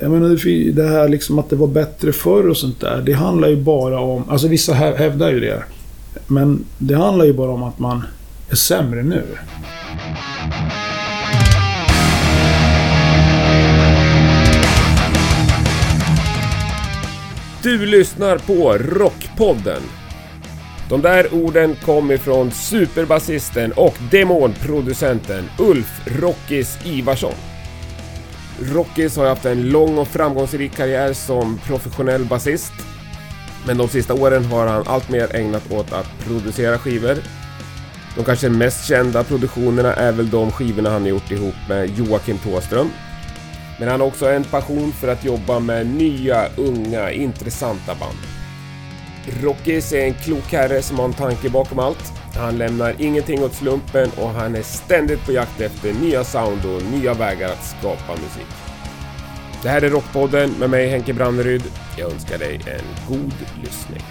Jag menar, det här liksom att det var bättre förr och sånt där. Det handlar ju bara om... Alltså vissa hävdar ju det. Men det handlar ju bara om att man är sämre nu. Du lyssnar på Rockpodden. De där orden kom ifrån superbasisten och demonproducenten Ulf Rockis Ivarsson. Rockis har haft en lång och framgångsrik karriär som professionell basist. Men de sista åren har han alltmer ägnat åt att producera skivor. De kanske mest kända produktionerna är väl de skivorna han har gjort ihop med Joakim Tåström. Men han har också en passion för att jobba med nya, unga, intressanta band. Rockis är en klok herre som har en tanke bakom allt. Han lämnar ingenting åt slumpen och han är ständigt på jakt efter nya sound och nya vägar att skapa musik. Det här är Rockpodden med mig Henke Branneryd. Jag önskar dig en god lyssning.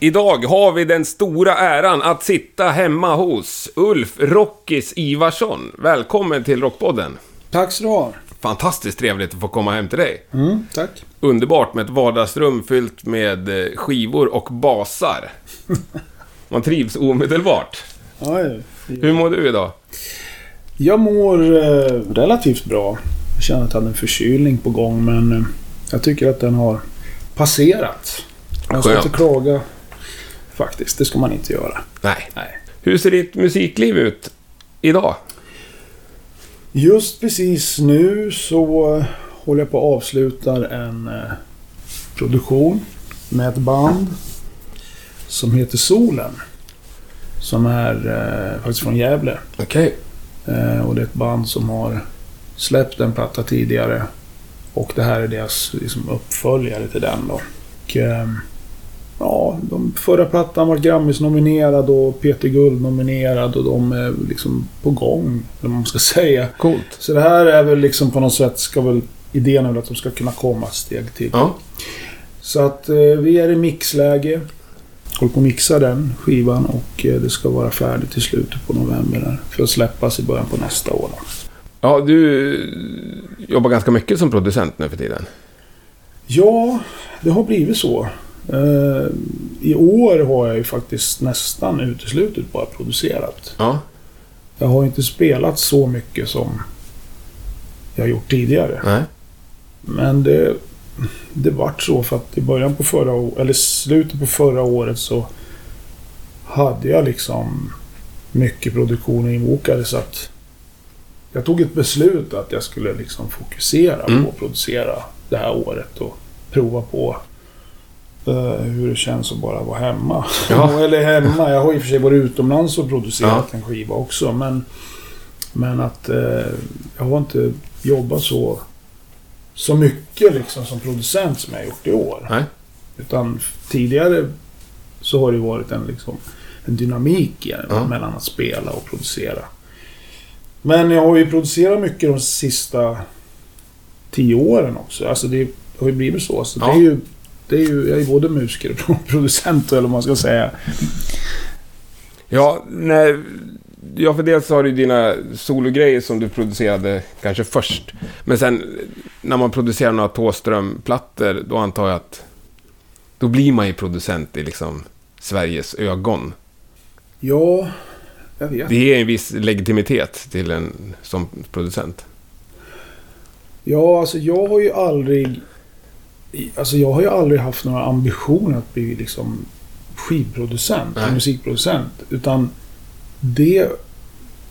Idag har vi den stora äran att sitta hemma hos Ulf Rockis Ivarsson. Välkommen till Rockpodden. Tack så du ha. Fantastiskt trevligt att få komma hem till dig. Mm, tack. Underbart med ett vardagsrum fyllt med eh, skivor och basar. Man trivs omedelbart. Ja, ja. Hur mår du idag? Jag mår eh, relativt bra. Jag känner att jag hade en förkylning på gång, men eh, jag tycker att den har passerat. Jag ska inte klaga. Faktiskt, det ska man inte göra. Nej. Nej. Hur ser ditt musikliv ut idag? Just precis nu så håller jag på att avsluta en eh, produktion med ett band som heter Solen. Som är eh, faktiskt från Gävle. Okej. Eh, och det är ett band som har släppt en platta tidigare. Och det här är deras liksom, uppföljare till den då. Och, ehm, ja, de förra plattan var Grammis-nominerad och Peter Guld-nominerad och de är liksom på gång, eller vad man ska säga. Coolt. Så det här är väl liksom på något sätt, ska väl, idén är att de ska kunna komma ett steg till. Ja. Så att eh, vi är i mixläge. Håller på att mixa den skivan och eh, det ska vara färdigt till slutet på november där. För att släppas i början på nästa år. Då. Ja, du jobbar ganska mycket som producent nu för tiden. Ja, det har blivit så. Eh, I år har jag ju faktiskt nästan uteslutet bara producerat. Ja. Jag har inte spelat så mycket som jag gjort tidigare. Nej. Men det, det vart så för att i början på förra året, eller slutet på förra året så hade jag liksom mycket produktioner inbokade så att jag tog ett beslut att jag skulle liksom fokusera Mm. på att producera det här året och prova på hur det känns att bara vara hemma. Ja. eller hemma, jag har i och för sig varit utomlands och producerat Ja. en skiva också men men att eh, jag har inte jobbat så så mycket liksom som producent som jag har gjort i år. Nej. Utan tidigare så har det varit en, liksom, en dynamik i det, Ja. mellan att spela och producera. Men jag har ju producerat mycket de sista tio åren också. Alltså det har ju blivit så. så Ja. det är ju, det är ju, jag är både musiker och producent eller vad man ska säga. Ja, nej, ja, för dels har du dina sologrejer som du producerade kanske först. Men sen när man producerar några Thåström-plattor, då antar jag att då blir man ju producent i liksom Sveriges ögon. Ja, jag vet. Det ger en viss legitimitet till en som producent. Ja, alltså jag har ju aldrig... Alltså jag har ju aldrig haft några ambitioner att bli liksom skivproducent, Nej. musikproducent. Utan det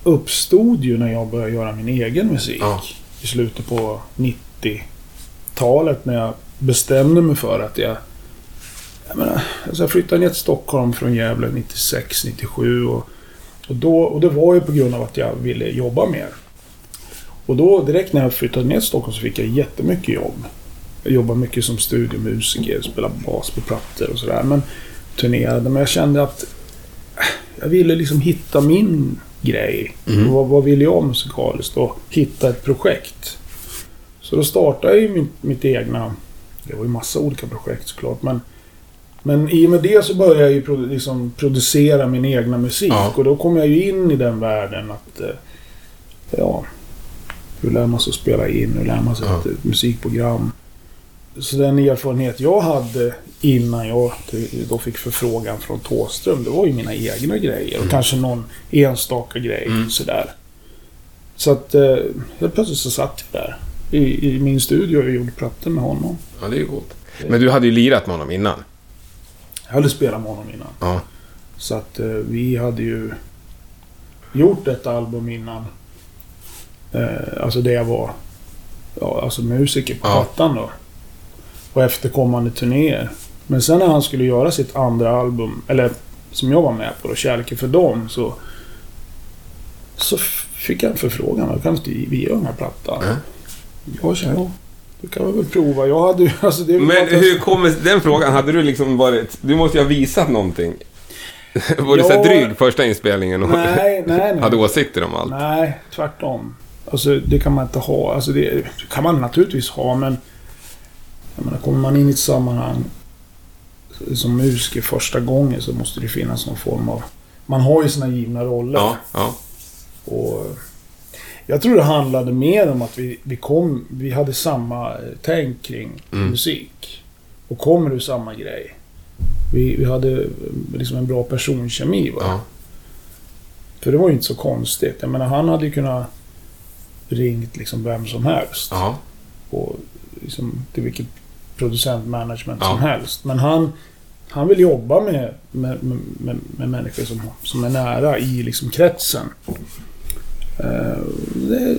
uppstod ju när jag började göra min egen musik. Ja. I slutet på 90-talet när jag bestämde mig för att jag... Jag menar, alltså jag flyttade ner till Stockholm från Gävle 96, 97 och, och, då, och det var ju på grund av att jag ville jobba mer. Och då direkt när jag flyttade ner till Stockholm så fick jag jättemycket jobb. Jag jobbade mycket som studiomusiker, spelade bas på plattor och sådär. Men turnerade. Men jag kände att jag ville liksom hitta min grej. Mhm. Vad, vad vill jag musikaliskt? Och hitta ett projekt. Så då startade jag ju mitt, mitt egna... Det var ju massa olika projekt såklart. Men, men i och med det så började jag ju produ- liksom producera min egna musik. Ja. Och då kom jag ju in i den världen att... eh, Ja, Hur lär man sig att spela in? Hur lär man sig Ja. ett musikprogram? Så den erfarenhet jag hade innan jag då fick förfrågan från Thåström, det var ju mina egna grejer. Och kanske någon enstaka grej Mm. sådär. Så att eh, helt plötsligt så satt jag där i, i min studio och gjorde plattor med honom. Ja, det är ju coolt. Men du hade ju lirat med honom innan. Jag hade spelat med honom innan. Ja. Så att eh, vi hade ju gjort ett album innan. Eh, alltså det jag var ja, alltså musiker på Ja. plattan då. Och efterkommande turnéer. Men sen när han skulle göra sitt andra album, eller som jag var med på då, Kärleken för dem, så... Så fick jag en förfrågan. Kan inte vi göra den här plattan? Mm. Jag kände, ja, det kan vi väl prova. Jag hade. Alltså det Men hur kommer den frågan? Hade du liksom varit... Du måste ju ha visat någonting. Var du så här Ja. dryg första inspelningen och Nej, nej, nej. hade åsikter om allt? Nej, tvärtom. Alltså det kan man inte ha. Alltså det kan man naturligtvis ha men... Jag menar, kommer man in i ett sammanhang som musiker första gången så måste det finnas någon form av... Man har ju sina givna roller. Ja, ja. Och jag tror det handlade mer om att vi, vi kom... Vi hade samma eh, tänk kring Mm. musik. Och kommer ur samma grej. Vi, vi hade eh, liksom en bra personkemi. Va? ja. För det var ju inte så konstigt. Jag menar, han hade ju kunnat ringt liksom vem som helst. ja. Och liksom till vilket producentmanagement Ja. som helst. Men han, han vill jobba med, med, med, med, med människor som, som är nära i liksom kretsen. Eh, det,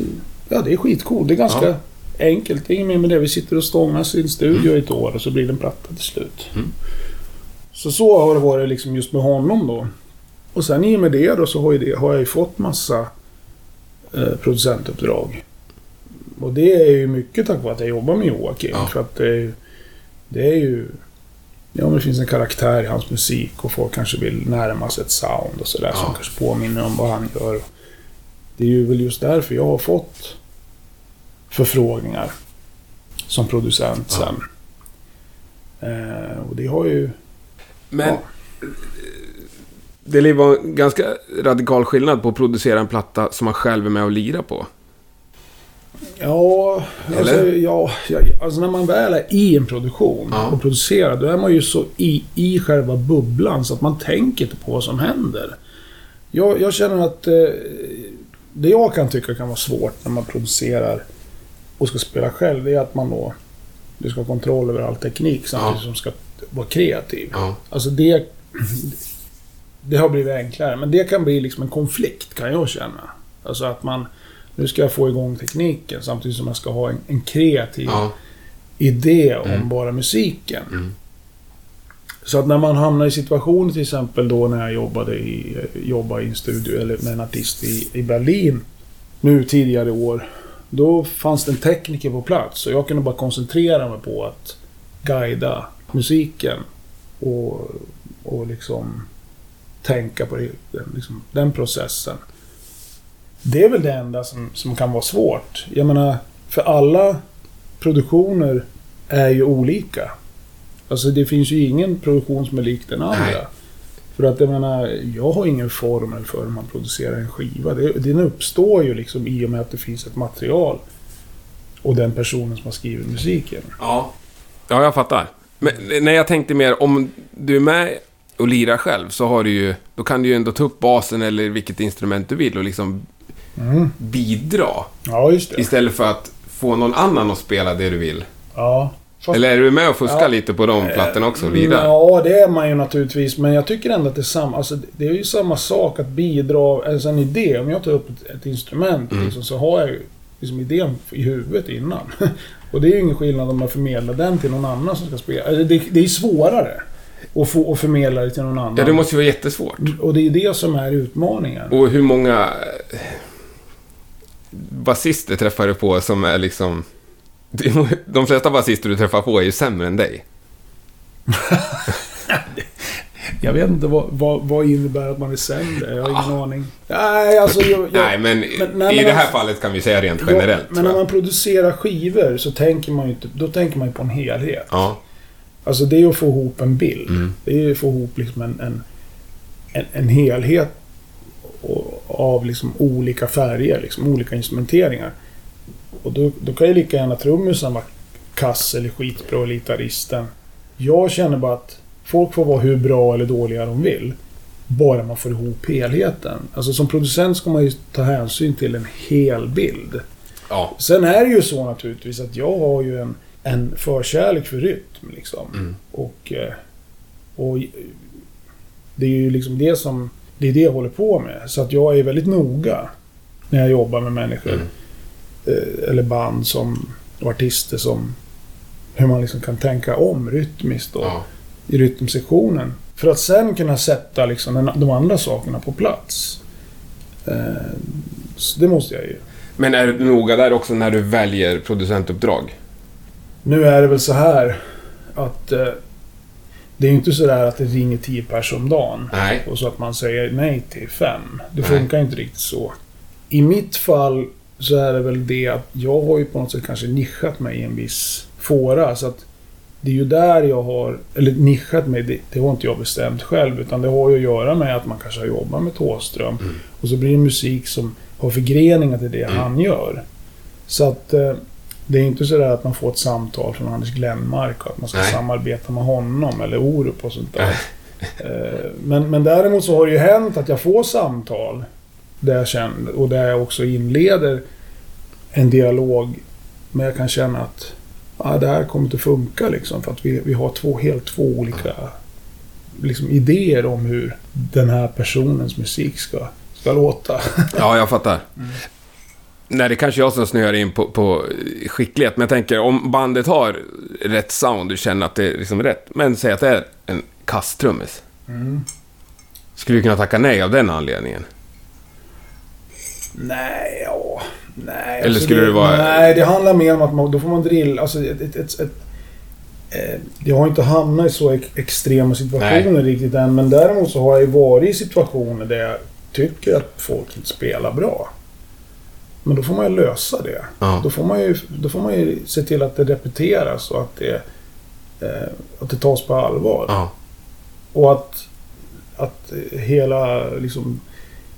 ja, det är skitcoolt. Det är ganska Ja. enkelt. Det är inget mer med det. Vi sitter och stångas i en studio i ett år och så blir det en platta till slut. Mm. Så så har det varit liksom just med honom då. Och sen i och med det då så har, det, har jag ju fått massa eh, producentuppdrag. Och det är ju mycket tack vare att jag jobbar med Joakim. Ja. För att det är. Det är ju... Ja, men det finns en karaktär i hans musik och folk kanske vill närma sig ett sound och sådär som Ja. kanske påminner om vad han gör. Det är ju väl just därför jag har fått förfrågningar som producent Ja. sen. Eh, och det har ju... Men Ja. det vara en ganska radikal skillnad på att producera en platta som man själv är med och lirar på. Ja, alltså, ja, ja, alltså när man väl är i en produktion Ja. och producerar, då är man ju så i, i själva bubblan så att man tänker inte på vad som händer. Jag, jag känner att eh, det jag kan tycka kan vara svårt när man producerar och ska spela själv, det är att man då du ska ha kontroll över all teknik samtidigt Ja. som ska vara kreativ. Ja. Alltså det... Det har blivit enklare, men det kan bli liksom en konflikt kan jag känna. Alltså att man... Nu ska jag få igång tekniken samtidigt som jag ska ha en, en kreativ Ja. idé om Mm. bara musiken. Mm. Så att när man hamnar i situationer till exempel då när jag jobbade i, jobbade i en studio eller med en artist i, i Berlin nu tidigare år. Då fanns det en tekniker på plats och jag kunde bara koncentrera mig på att guida musiken och, och liksom tänka på det, liksom, den processen. Det är väl det enda som, som kan vara svårt. Jag menar, för alla produktioner är ju olika. Alltså det finns ju ingen produktion som är lik den andra. Nej. För att jag menar, jag har ingen formel för hur man producerar en skiva. Det, den uppstår ju liksom i och med att det finns ett material. Och den personen som har skrivit musiken. Ja. Ja, jag fattar. Men när jag tänkte mer, om du är med och lirar själv så har du ju... Då kan du ju ändå ta upp basen eller vilket instrument du vill och liksom Mm. bidra. Ja. Istället för att få någon annan att spela det du vill. Ja. Fast- Eller är du med och fuskar Ja. lite på de plattorna också och lirar? Ja, det är man ju naturligtvis. Men jag tycker ändå att det är samma. Alltså, det är ju samma sak att bidra. Alltså en idé. Om jag tar upp ett, ett instrument Mm. liksom, så har jag ju liksom idén i huvudet innan. Och det är ju ingen skillnad om jag förmedlar den till någon annan som ska spela. Alltså, det, det är svårare att få att förmedla det till någon annan. Ja, det måste ju vara jättesvårt. Och det är det som är utmaningen. Och hur många eh, basister träffar du på som är liksom... De flesta basister du träffar på är ju sämre än dig. Jag vet inte vad, vad, vad innebär att man är sämre. Jag har ingen aning. Nej, alltså... Jag, jag, Nej, men, men- nej, i men det här fallet kan vi säga rent generellt. Ja, men när jag. man producerar skivor så tänker man ju inte... Då tänker man ju på en helhet. Ja, Alltså det är att få ihop en bild. Mm. Det är att få ihop liksom en, en, en, en helhet och- av liksom olika färger, liksom olika instrumenteringar. och då, då kan ju lika gärna trummisen vara kass eller skitbra och gitarristen. Jag känner bara att folk får vara hur bra eller dåliga de vill. Bara man får ihop helheten. Alltså som producent ska man ju ta hänsyn till en hel bild. Ja. Sen är det ju så naturligtvis att jag har ju en, en förkärlek för rytm. Liksom. Mm. Och, eh, och det är ju liksom det som... Det är det jag håller på med. Så att jag är väldigt noga när jag jobbar med människor. Mm. Eh, Eller band som... Och artister som... Hur man liksom kan tänka om rytmiskt och Ja. i rytmsektionen. För att sen kunna sätta liksom de andra sakerna på plats. Eh, så det måste jag ju. Men är du noga där också när du väljer producentuppdrag? Nu är det väl så här att eh, det är ju inte så där att det ringer 10 pers om dagen. Nej. Och så att man säger nej till fem. Det Nej. funkar inte riktigt så. I mitt fall så är det väl det att jag har ju på något sätt kanske nischat mig i en viss fåra. Så att det är ju där jag har, eller nischat mig, det, det har inte jag bestämt själv. Utan det har ju att göra med att man kanske har jobbat med Thåström. Mm. Och så blir det musik som har förgreningar till det Mm. han gör. Så att eh, det är inte så där att man får ett samtal från Anders Glenmark och att man ska Nej. samarbeta med honom eller Orup och sånt där. Eh, Men, men däremot så har det ju hänt att jag får samtal där jag känner, och där jag också inleder en dialog. Men jag kan känna att ja, det här kommer inte funka liksom. För att vi, vi har två helt två olika liksom, idéer om hur den här personens musik ska, ska låta. Ja, jag fattar. Nej, det kanske jag som snöar in på, på skicklighet, men jag tänker om bandet har rätt sound, du känner att det är liksom rätt, men säg att det är en kasstrummis. Skulle du kunna tacka nej av den anledningen? Nej, ja. Nej. Eller skulle det vara- Nej, det handlar mer om att man, då får man drilla. Alltså, ett, ett, ett, ett, eh, jag har inte hamnat i så ex, extrema situationer riktigt än. Men däremot så har jag ju varit i situationer där jag tycker att folk inte spelar bra. Men då får man ju lösa det. Ja. Då, får man ju, då får man ju se till att det repeteras och att det, eh, att det tas på allvar. Ja. Och att, att hela liksom,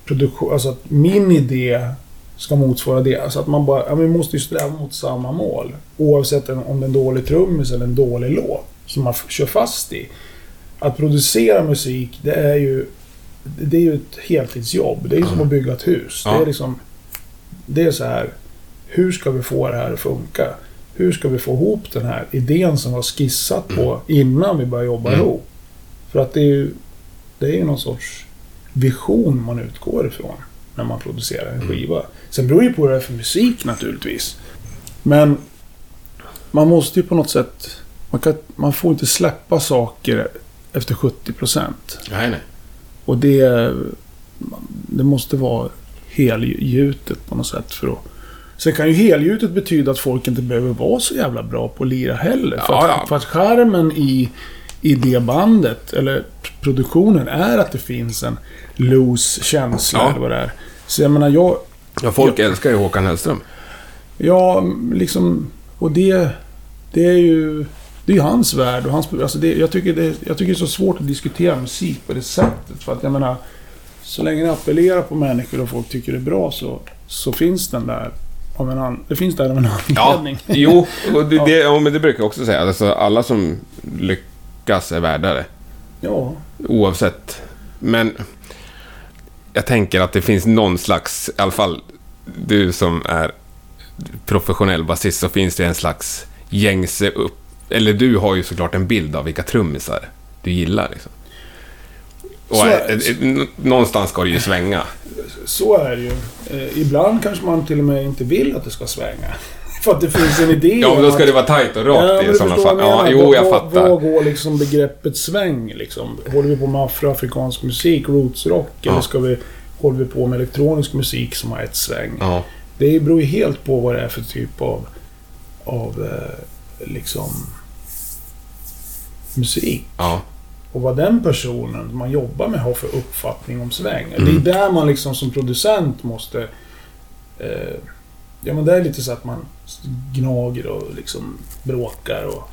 produktion, alltså att min idé ska motsvara det. Alltså att man bara, ja, vi måste ju sträva mot samma mål. Oavsett om det är en dålig trummis eller en dålig låt. Som man kör fast i. Att producera musik, det är ju, det är ju ett heltidsjobb. Det är ju som att bygga ett hus. Det Ja. är liksom, det är så här, hur ska vi få det här att funka? Hur ska vi få ihop den här idén som var skissat på innan vi började jobba Mm. ihop? För att det är ju, det är ju någon sorts vision man utgår ifrån när man producerar en skiva. Sen beror det ju på vad det är för musik naturligtvis. Men man måste ju på något sätt... Man, kan, man får inte släppa saker efter 70%. Nej, nej. Och det... Det måste vara helgjutet på något sätt för att... Sen kan ju helgjutet betyda att folk inte behöver vara så jävla bra på att lira heller. för, Ja, att, ja. för att skärmen i, i det bandet, eller produktionen, är att det finns en loose känsla Ja. eller vad det är. Så jag menar, jag... Ja, folk älskar ju Håkan Hellström. Ja, liksom... Och det... Det är ju... Det är ju hans värld och hans... Alltså det, jag, tycker det, jag tycker det är så svårt att diskutera musik på det sättet. För att jag menar... Så länge det appellerar på människor och folk tycker det är bra så, så finns den där av en an, Det finns där av en Ja, anledning. jo, och det, det, ja, men det brukar jag också säga. Alltså, alla som lyckas är värdare. Ja. Oavsett. Men jag tänker att det finns någon slags, i alla fall du som är professionell basist, så finns det en slags gängse upp... Eller du har ju såklart en bild av vilka trummisar du gillar. Liksom. Och Så- eh, eh, n- någonstans ska det ju svänga. Så är det ju. Eh, ibland kanske man till och med inte vill att det ska svänga. För att det finns en idé Ja, men då ska att- det vara tajt och Ja, rakt men i sådana fall. Ja, jo, jag fattar. Vad går liksom begreppet sväng liksom? Håller vi på med afroafrikansk musik, rootsrock, Ja. eller ska vi, håller vi på med elektronisk musik som har ett sväng? Ja, Det beror ju helt på vad det är för typ av, av eh, liksom musik. ja. Och vad den personen man jobbar med har för uppfattning om sväng. Mm. Det är där man liksom som producent måste... Eh, ja men det är lite så att man gnager och liksom bråkar och...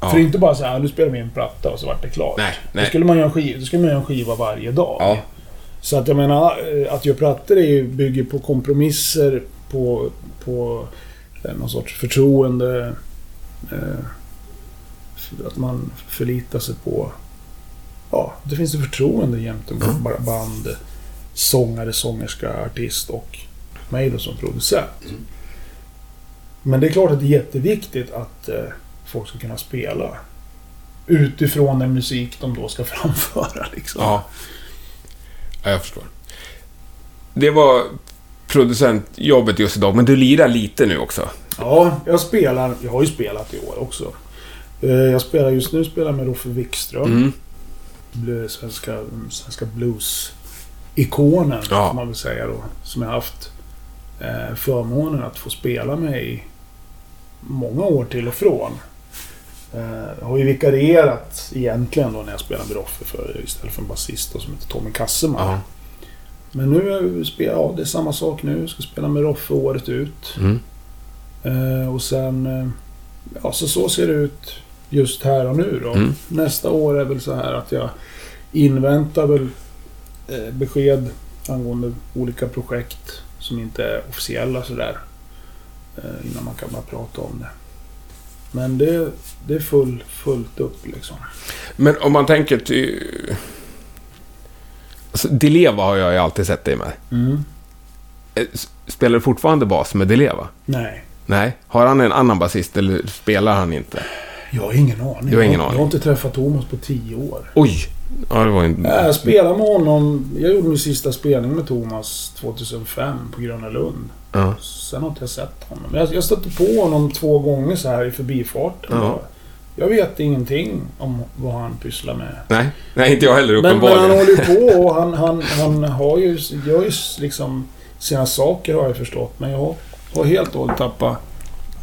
Ja. För det är inte bara så här, nu spelar vi en platta och så vart det klart. Nej, Då nej. skulle man göra en skiva, då skulle man göra en skiva varje dag. Ja. Så att jag menar, eh, att göra plattor är ju, bygger på kompromisser, på, på eh, någon sorts förtroende. Eh, att man förlitar sig på... Ja, det finns ett förtroende gentemot Mm. band, sångare, sångerska, artist och mig då som producent. Men det är klart att det är jätteviktigt att eh, folk ska kunna spela. Utifrån den musik de då ska framföra. Liksom. Ja. ja, jag förstår. Det var producentjobbet just idag, men du lirar lite nu också. Ja, jag spelar. Jag har ju spelat i år också. Eh, Jag spelar just nu spelar med Roffe Wikström. Mm. Svenska, svenska blues-ikonen, Ja. man väl säga då. Som jag haft eh, förmånen att få spela med i många år till och från. Eh, har ju vikarierat egentligen då när jag spelar med Roffe för, istället för en basist då, som heter Tommy Kasseman. Ja. Men nu spelar, ja, det är samma sak nu. Jag ska spela med Roffe året ut. Mm. Eh, och sen... Eh, ja, så, så ser det ut just här och nu då. Mm. Nästa år är väl så här att jag inväntar väl eh, besked angående olika projekt som inte är officiella sådär. Eh, innan man kan börja prata om det. Men det, det är full, fullt upp liksom. Men om man tänker till... Alltså, Dileva har jag ju alltid sett dig med. Mm. Eh, Spelar du fortfarande bas med Dileva? Nej, Nej. Har han en annan basist eller spelar han inte? jag har ingen aning. Du har ingen aning. jag har inte träffat Thomas på tio år. Oj! Ja, det var en... Jag spelade med honom. Jag gjorde min sista spelning med Thomas 2005 på Gröna Lund. Ja. Sen har inte jag sett honom. Jag, jag stötte på honom två gånger så här i förbifarten. Ja. Jag vet ingenting om vad han pysslar med. Nej. Nej, inte jag heller Men, men han uppenbarligen. håller ju på och han, han, han har ju, gör ju liksom sina saker har jag förstått. Men jag har helt och hållet tappat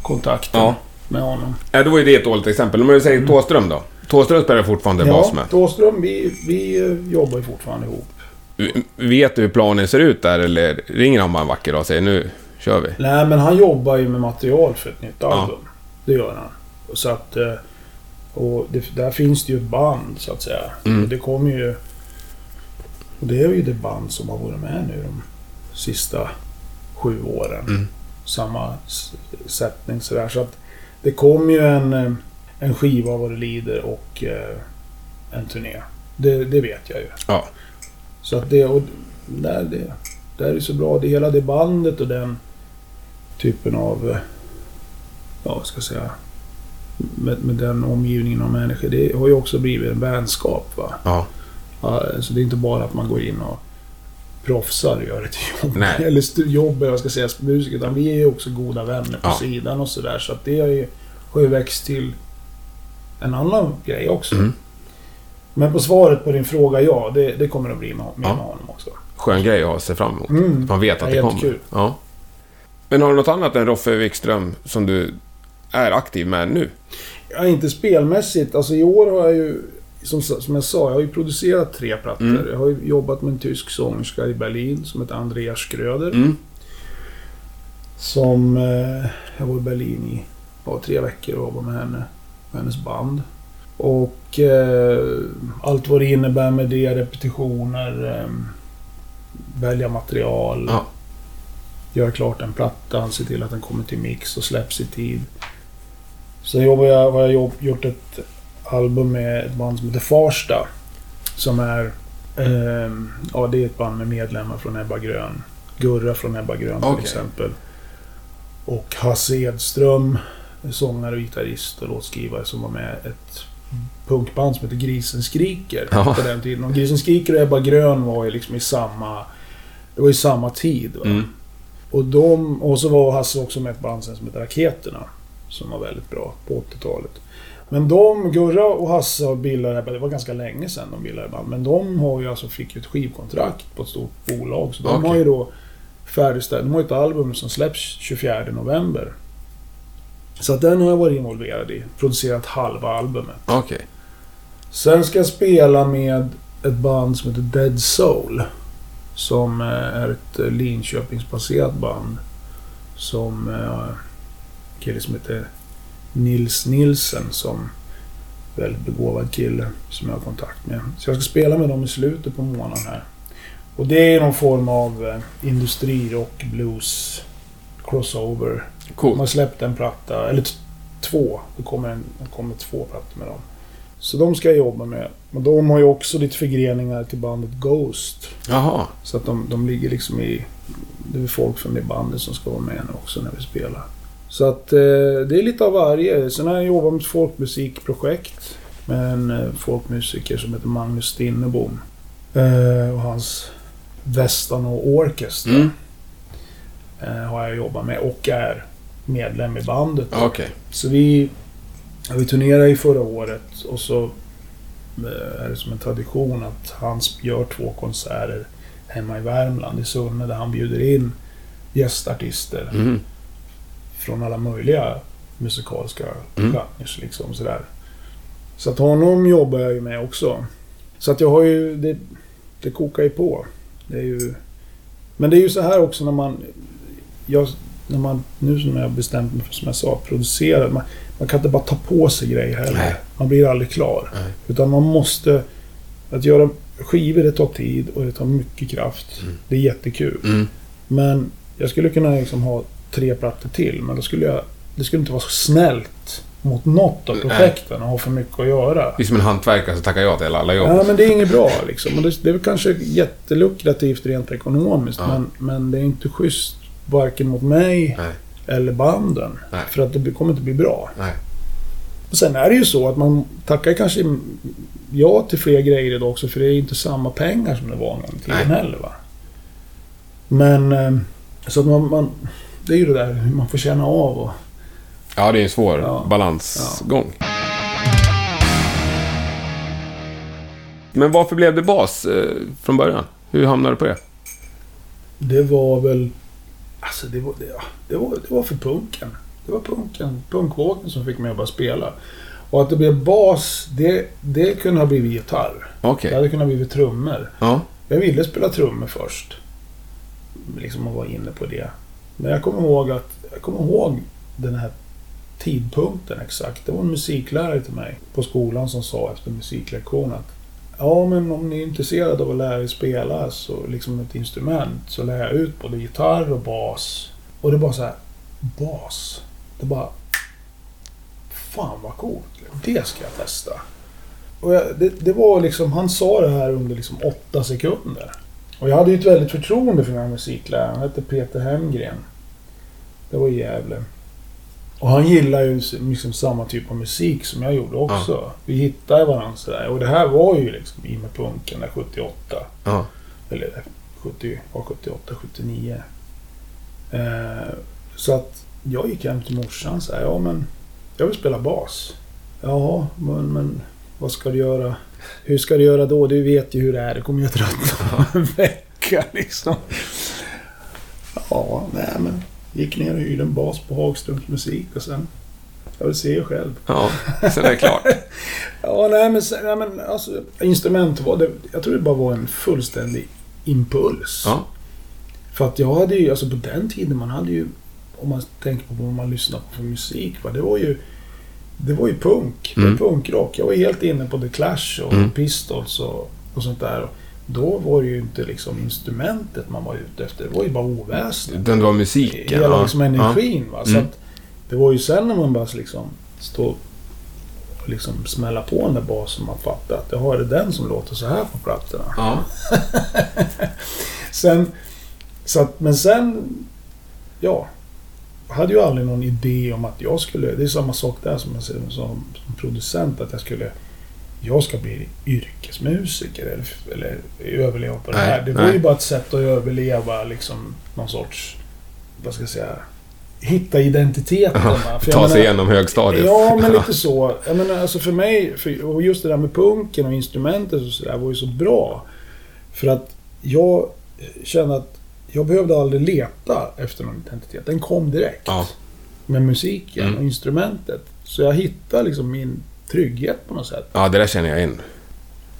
kontakten Ja. med honom. Ja, då var ju det ett dåligt exempel. Om du säger Tåström då? Tåström spelar fortfarande bas Ja, med. Thåström, vi, vi eh, jobbar ju fortfarande ihop. Vet du hur planen ser ut där eller ringer han bara en vacker dag och säger nu kör vi? Nej, men han jobbar ju med material för ett nytt Ja. album. Det gör han. Så att... eh, Och det, där finns det ju ett band, så att säga. Mm. Och det kommer ju... Och det är ju det band som har varit med nu de sista sju åren. Mm. Samma sättning sådär. Så att det kommer ju en, eh, en skiva vad det lider och eh, en turné. Det, det vet jag ju. Ja. Så att det... Och där, det, där är så bra. Det hela det bandet och den typen av... eh, Ja, vad ska jag säga? Med, med den omgivningen av människor. Det har ju också blivit en vänskap. Va? Ja. Så det är inte bara att man går in och proffsar och gör ett jobb. Nej. Eller stu- jobb, eller vad ska jag säga, musik. Utan vi är ju också goda vänner på Ja. sidan och sådär. Så att det har ju, har ju växt till en annan grej också. Mm. Men på svaret på din fråga, ja. Det, det kommer att bli med, med, Ja. med honom också. Skön grej att se fram emot. Mm. Man vet att Ja, det kommer. Ja. Men har du något annat än Roffe Wikström som du är aktiv med nu? Ja, inte spelmässigt. Alltså i år har jag ju, som, som jag sa, jag har ju producerat tre plattor. Mm. Jag har ju jobbat med en tysk sångerska i Berlin som heter Andreas Schröder. Mm. Som... Eh, jag var i Berlin i ja, tre veckor och jobbade med henne. Med hennes band. Och eh, allt vad det innebär med det. Repetitioner. Eh, välja material. Ja. Göra klart en platta. Se till att den kommer till mix och släpps i tid. Sen jobbar jag, har jag gjort ett album med ett band som heter Farsta. Som är... Eh, ja, det är ett band med medlemmar från Ebba Grön. Gurra från Ebba Grön till Okej. exempel. Och Hasse Edström, sångare, och gitarrist och låtskrivare som var med ett punkband som heter Grisen Skriker Ja. på den tiden. Och Grisen Skriker och Ebba Grön var ju liksom i samma... Det var i samma tid. Mm. Och, de, och så var Hasse också med ett band sen som heter Raketerna. Som var väldigt bra på 80-talet. Men de, Gurra och Hasse har bildat det var ganska länge sedan de bildade band. Men de har ju alltså, fick ju ett skivkontrakt på ett stort bolag. Så de Okej. har ju då färdigställt, de har ju ett album som släpps 24 november. Så att den har jag varit involverad i. Producerat halva albumet. Okej. Sen ska jag spela med ett band som heter Dead Soul. Som eh, är ett eh, Linköpingsbaserat band. Som eh, en kille som heter Nils Nilsen som väldigt begåvad kille som jag har kontakt med. Så jag ska spela med dem i slutet på månaden här. Och det är någon form av industrirock, blues, Crossover. De Coolt. har släppt en platta, eller två. Det kommer, en, det kommer två plattor med dem. Så de ska jag jobba med. Och de har ju också lite förgreningar till bandet Ghost. Jaha. Så att de, de ligger liksom i... Det är folk från det bandet som ska vara med nu också när vi spelar. Så att eh, det är lite av varje. Sen har jag jobbat med ett folkmusikprojekt. Med en eh, folkmusiker som heter Magnus Stinnebom. Eh, och hans Västan och Orkester Mm. Eh, har jag jobbat med och är medlem i bandet. Okej. Så vi, vi turnerade i förra året och så eh, är det som en tradition att han gör två konserter hemma i Värmland, i Sunne, där han bjuder in gästartister Mm. från alla möjliga musikaliska Mm. genrer. Liksom, sådär. Så att honom jobbar jag ju med också. Så att jag har ju... Det, det kokar ju på. Det är ju... Men det är ju så här också när man... Jag, när man nu som jag bestämt mig för, som jag sa, producera. Man, man kan inte bara ta på sig grejer heller. Nej. Man blir aldrig klar. Nej. Utan man måste... Att göra skivor, det tar tid och det tar mycket kraft. Mm. Det är jättekul. Mm. Men jag skulle kunna liksom ha tre plattor till, men då skulle jag... Det skulle inte vara så snällt mot något av projekten och ha för mycket att göra. Det är som en hantverkare som tackar ja till alla jobb. Ja, men det är inget bra liksom. Och det, det är väl kanske jättelukrativt rent ekonomiskt, Ja. men, men det är inte schysst varken mot mig Nej. eller banden. Nej. För att det kommer inte bli bra. Nej. Och sen är det ju så att man tackar kanske ja till fler grejer idag också, för det är inte samma pengar som det var en gång i tiden heller. Va? Men... eh, Så att man, man... Det är ju det där hur man får känna av och... Ja, det är en svår Ja. balansgång. Men varför blev det bas eh, från början? Hur hamnade du på det? Det var väl... Alltså det var, det, det var, det var för punken. Det var punken, punkvågen som fick mig att börja spela. Och att det blev bas, det, det kunde ha blivit gitarr. Okej. Det hade kunnat blivit trummor. Ja. Jag ville spela trummor först. Liksom att vara inne på det. Men jag kommer ihåg att... Jag kommer ihåg den här tidpunkten exakt. Det var en musiklärare till mig på skolan som sa efter musiklektion att Ja, men om ni är intresserade av att lära er spela så liksom ett instrument så lär jag ut både gitarr och bas. Och det bara så här, bas. Det bara... Fan vad coolt. Det ska jag testa. Och jag, det, det var liksom, han sa det här under liksom åtta sekunder. Och jag hade ju ett väldigt förtroende för den här musikläraren. Han hette Peter Hemgren. Det var i Gävle. Och han gillar ju liksom samma typ av musik som jag gjorde också. Vi hittade varandra sådär. Och det här var ju liksom i med punken där 78. Ja. Eller 70, var 78, 79. Eh, så att jag gick hem till morsan och sa ja men jag vill spela bas. Ja, men, men vad ska du göra? Hur ska du göra då? Du vet ju hur det är. Det kommer ju att tröttna en vecka liksom. Ja, nej men. Gick ner och hyrde en bas på Hagströms musik och sen... Jag vill se er själv. Ja, sen är det klart. Ja, nej men, nej, men alltså, instrument var det... Jag tror det bara var en fullständig impuls. Ja. För att jag hade ju, alltså på den tiden, man hade ju... Om man tänker på vad man lyssnade på för musik, va, det var ju... Det var ju punk. Det Mm. var punkrock. Jag var helt inne på The Clash och Mm. Pistols och, och sånt där. Då var det ju inte liksom instrumentet man var ute efter. Det var ju bara oväsen. Den var musiken. Hela ja. liksom energin. Va? Så Mm. att det var ju sen när man bara liksom stå och liksom smälla på den där basen man fattade att jaha, är det den som låter så här på plattorna? Ja. Sen, så att, men sen, ja. Jag hade ju aldrig någon idé om att jag skulle, det är samma sak där som jag säger som, som producent, att jag skulle, jag ska bli yrkesmusiker eller, eller överleva på det Nej, här. Det var nej. ju bara ett sätt att överleva, liksom någon sorts, vad ska jag säga, hitta identiteten. Ta sig igenom högstadiet. Ja, men lite så. Jag menar, alltså för mig, för, och just det där med punken och instrumentet och sådär var ju så bra. För att jag kände att jag behövde aldrig leta efter någon identitet. Den kom direkt. Ja. Med musiken Mm. och instrumentet. Så jag hittade liksom min trygghet på något sätt. ja, det där känner jag in.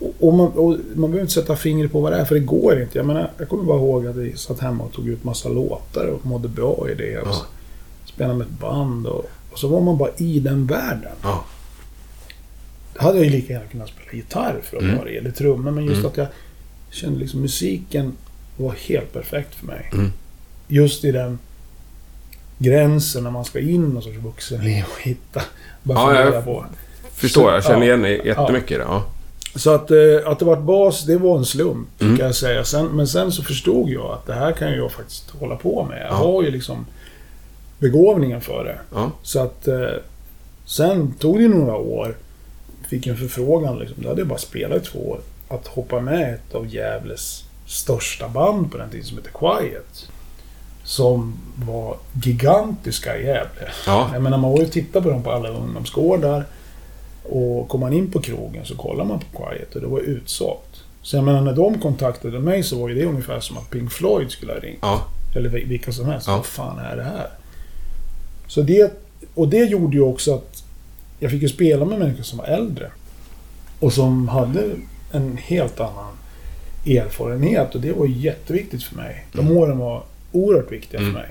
Och, och, man, och man behöver inte sätta fingret på vad det är, för det går inte. Jag menar, jag kommer bara ihåg att vi satt hemma och tog ut massa låtar och mådde bra i det. Ja. spelade med ett band och, och så var man bara i den världen. Ja. Då hade jag ju lika gärna kunnat spela gitarr för att Mm. vara det, eller trummor. Men just Mm. att jag kände liksom musiken var helt perfekt för mig. Mm. Just i den gränsen när man ska in någon sorts vuxenliv och hitta. Bara Ja, jag- på. Förstår, jag känner igen dig jättemycket i det. Ja. Så att, eh, att det vart bas, det var en slump, Mm. kan jag säga. Sen, men sen så förstod jag att det här kan jag faktiskt hålla på med. Jag Ja. har ju liksom begåvningen för det. Ja. Så att... Eh, sen tog det några år. Fick en förfrågan, liksom, då hade jag bara spelat i två år. Att hoppa med ett av Gävles största band på den tiden som heter Quiet. Som var gigantiska i Gävle. Ja. Jag menar, man var ju och tittade på dem på alla ungdomsgårdar. Och kom man in på krogen så kollar man på Quiet och det var utsålt. Så jag menar, när de kontaktade mig så var ju det ungefär som att Pink Floyd skulle ha ringt. Ja. Eller vil- vilka som helst. Ja. Vad fan är det här? Så det, och det gjorde ju också att jag fick ju spela med människor som var äldre. Och som hade en helt annan erfarenhet och det var jätteviktigt för mig. De Mm. åren var oerhört viktiga Mm. för mig.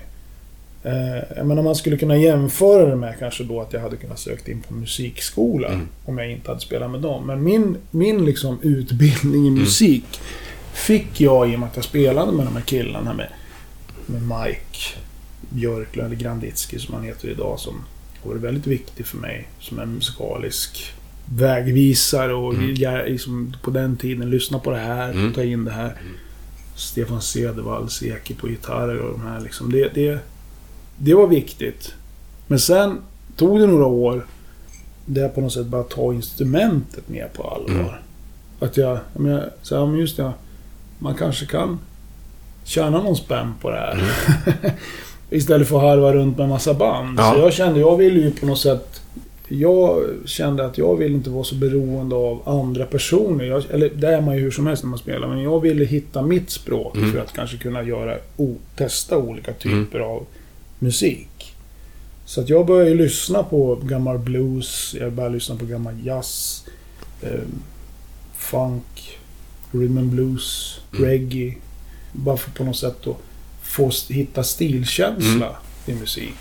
Eh, jag menar man skulle kunna jämföra det med kanske då att jag hade kunnat sökt in på musikskola Mm. om jag inte hade spelat med dem. Men min, min liksom utbildning i musik fick jag i och med att jag spelade med de här killarna med, med Mike Björklund, eller Granditsky som han heter idag, som varit väldigt viktig för mig som en musikalisk vägvisare och Mm. jag, liksom, på den tiden lyssna på det här, Mm. ta in det här. Stefan Cedervall, Seki på gitarrer och de här liksom. Det, det, det var viktigt. Men sen tog det några år där jag på något sätt bara ta instrumentet mer på allvar. Mm. Att jag, jag menar, så här, just det, man kanske kan tjäna någon spänn på det här. Istället för att harva runt med massa band. Ja. Så jag kände, jag ville ju på något sätt... Jag kände att jag ville inte vara så beroende av andra personer. Jag, eller det är man ju hur som helst när man spelar. Men jag ville hitta mitt språk Mm. för att kanske kunna göra, o, testa olika typer av musik. Så att jag började lyssna på gammal blues, jag började lyssna på gammal jazz, eh, funk, rhythm and blues, Mm. reggae. Bara för på något sätt att få hitta stilkänsla i musik.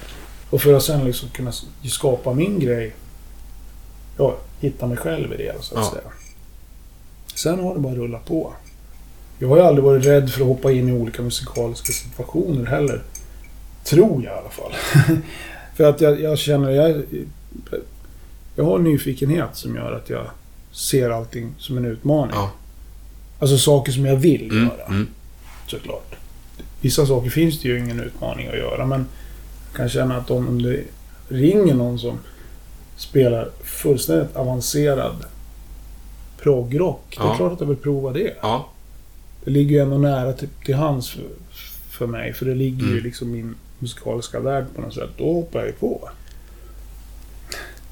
Och för att sen liksom kunna skapa min grej. Ja, hitta mig själv i det så att Ja. säga. Sen har det bara rullat på. Jag har ju aldrig varit rädd för att hoppa in i olika musikaliska situationer heller. Tror jag i alla fall. för att jag, jag känner, jag, jag har en nyfikenhet som gör att jag ser allting som en utmaning. Ja. Alltså saker som jag vill Mm. göra, Mm. såklart. Vissa saker finns det ju ingen utmaning att göra, men jag kan känna att om om det ringer någon som spelar fullständigt avancerad proggrock, det är Ja. klart att jag vill prova det. Ja. Det ligger ju ändå nära till, till hands för, för mig, för det ligger ju Mm. liksom i min musikaliska värld på något sätt. Då hoppar jag ju på.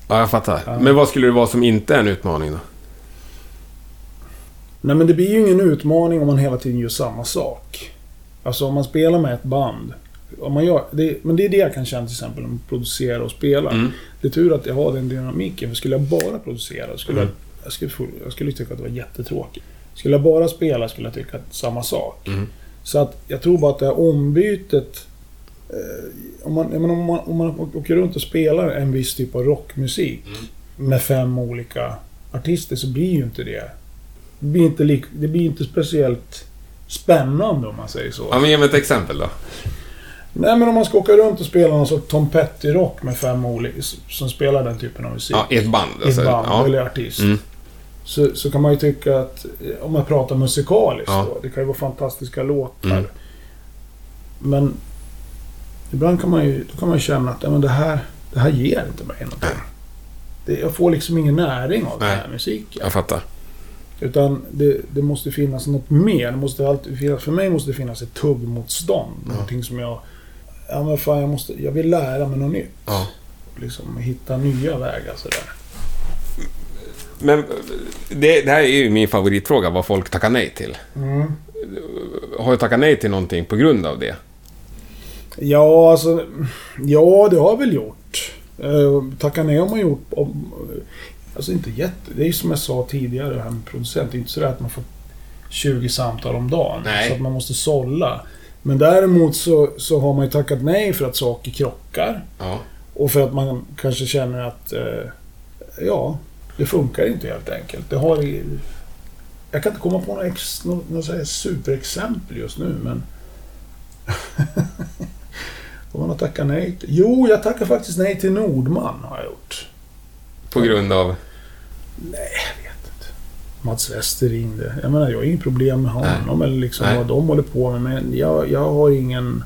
ja, jag fattar. Ja. Men vad skulle det vara som inte är en utmaning då? Nej men det blir ju ingen utmaning om man hela tiden gör samma sak. Alltså om man spelar med ett band. Om man gör, det, men det är det jag kan känna till exempel om att producera och spela. Mm. Det är tur att jag har den dynamiken. För skulle jag bara producera skulle Mm. jag, jag, skulle, jag skulle tycka att det var jättetråkigt. Skulle jag bara spela skulle jag tycka samma sak. Mm. Så att jag tror bara att det här ombytet... Eh, om, man, menar, om, man, om man åker runt och spelar en viss typ av rockmusik med fem olika artister så blir ju inte det... Det blir inte, lik, det blir inte speciellt spännande om man säger så. Ja, men ge mig ett exempel då. Nej men om man ska åka runt och spela någon sorts Tom Petty-rock med fem olika... Som spelar den typen av musik. Ja, i ett band. I ett alltså. band ja. eller artist. Mm. Så, så kan man ju tycka att, eh, om man pratar musikaliskt Ja. då, det kan ju vara fantastiska låtar. Mm. Men ibland kan man ju, kan man ju känna att ja, men det, här, det här ger inte mig någonting. Det, jag får liksom ingen näring av den Nej. här musiken. Jag fattar. Utan det, det måste finnas något mer. Det måste alltid finnas, för mig måste det finnas ett tuggmotstånd. Ja. Någonting som jag... Ja men fan, jag, måste, jag vill lära mig något nytt. Ja. Liksom hitta nya vägar sådär. Men det, det här är ju min favoritfråga, vad folk tackar nej till. Mm. Har du tackat nej till någonting på grund av det? Ja, alltså... Ja, det har jag väl gjort. Uh, tacka nej har man gjort. Om, alltså inte jätte... Det är ju som jag sa tidigare, det här med producent. Det är inte så att man får 20 samtal om dagen. Nej. Så att man måste sålla. Men däremot så, så har man ju tackat nej för att saker krockar. Ja. Och för att man kanske känner att... eh, ja, det funkar inte helt enkelt. Det har... Jag kan inte komma på något, ex, så här superexempel just nu, men... Vad man har tackat nej till? Jo, jag tackar faktiskt nej till Nordman har jag gjort. På grund av... Nej, jag vet inte. Mats Wester ringde. Jag menar, jag har inget problem med honom eller liksom Nej. vad de håller på med. Men jag, jag har ingen...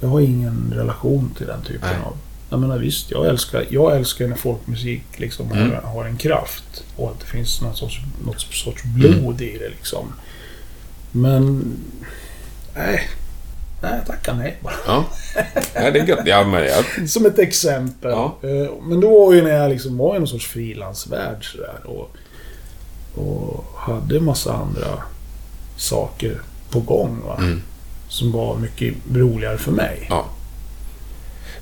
Jag har ingen relation till den typen Nej. av... Jag menar visst, jag älskar, jag älskar när folkmusik liksom Mm. har, har en kraft. Och att det finns någon sorts, något sorts blod i det liksom. Men... Nej. Nej, jag tackar nej bara. Ja. ja, det är gött. Ja, men jag... Som ett exempel. Ja. Eh, Men då var ju när jag liksom var i någon sorts frilansvärld sådär. Och, och hade en massa andra saker på gång. Va? Mm. Som var mycket roligare för mig. Ja.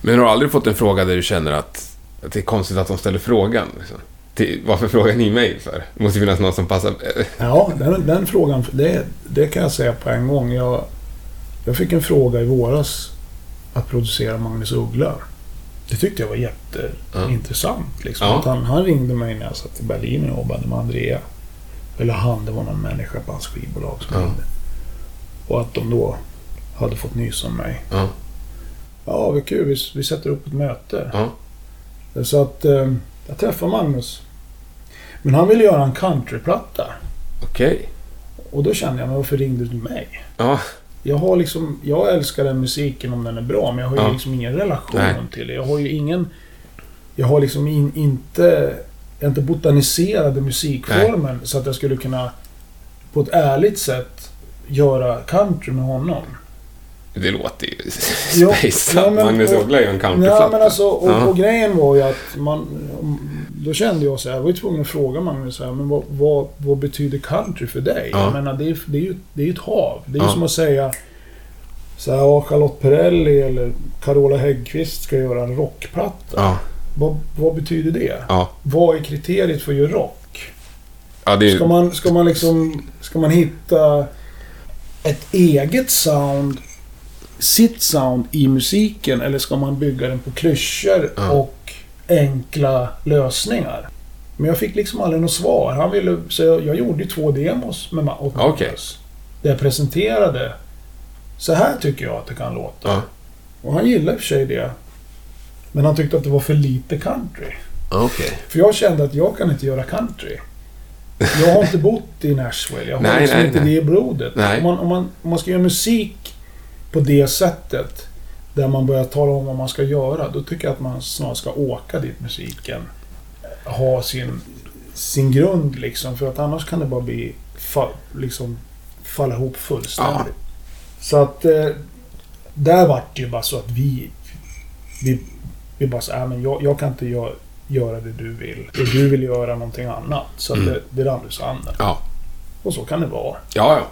Men har du aldrig fått en fråga där du känner att, att det är konstigt att de ställer frågan? Liksom? Till, varför frågar ni mig för? Det måste finnas någon som passar... Ja, den, den frågan, det, det kan jag säga på en gång. Jag, jag fick en fråga i våras att producera Magnus Uggla. Det tyckte jag var jätteintressant. Liksom. Ja. Han, han ringde mig när jag satt i Berlin och jobbade med Andrea. Eller han, det var någon människa på hans skivbolag som Ja. ringde. Och att de då hade fått nys om mig. Ja. Ja, vad kul. Vi, vi sätter upp ett möte. Ja. Så att eh, jag träffade Magnus. Men han ville göra en countryplatta. Okej. Och då kände jag, men varför ringde du mig? Ja. Jag har liksom, jag älskar den musiken om den är bra, men jag har ju Ja. liksom ingen relation Nej. till det. Jag har ju ingen... Jag har liksom in, inte... Jag har inte botaniserat i musikformen så att jag skulle kunna på ett ärligt sätt göra country med honom. Det låter ju Ja, spejsat. ja, men- Magnus Uggla är ju en Ja, countryplatta. men alltså, och, Ja. och grejen var ju att man... Då kände jag så här, jag var ju tvungen att fråga Magnus så här, men vad, vad, vad betyder country för dig? Ja. Jag menar, det är, det är ju det är ett hav. Det är ju Ja. som att säga så här, ja, Charlotte Perrelli eller Carola Häggkvist ska göra en rockplatta. Ja. Vad, vad betyder det? Ja. Vad är kriteriet för att göra rock? Ja, det är Ska man, ska man liksom... Ska man hitta ett eget sound, sitt sound i musiken eller ska man bygga den på klyschor Ja. och enkla lösningar? Men jag fick liksom aldrig något svar. Han ville, så jag, jag gjorde två demos med. Magnus. Där jag presenterade. Så här tycker jag att det kan låta. Ja. Och han gillade i och för sig det. Men han tyckte att det var för lite country. Okej. För jag kände att jag kan inte göra country. Jag har inte bott i Nashville. Jag har Nej, liksom nej, inte nej. det i blodet. Om man, om, man, om man ska göra musik på det sättet, där man börjar tala om vad man ska göra, då tycker jag att man snarare ska åka dit musiken har sin, sin grund liksom. För att annars kan det bara bli fa, liksom, falla ihop fullständigt. Så att eh, där vart det ju bara så att vi, vi, vi bara så äh, men jag, jag kan inte göra, göra det du vill. Och du vill göra någonting annat. Så att Mm. det, det rann ur sanden. Ja. Och så kan det vara. Ja, ja.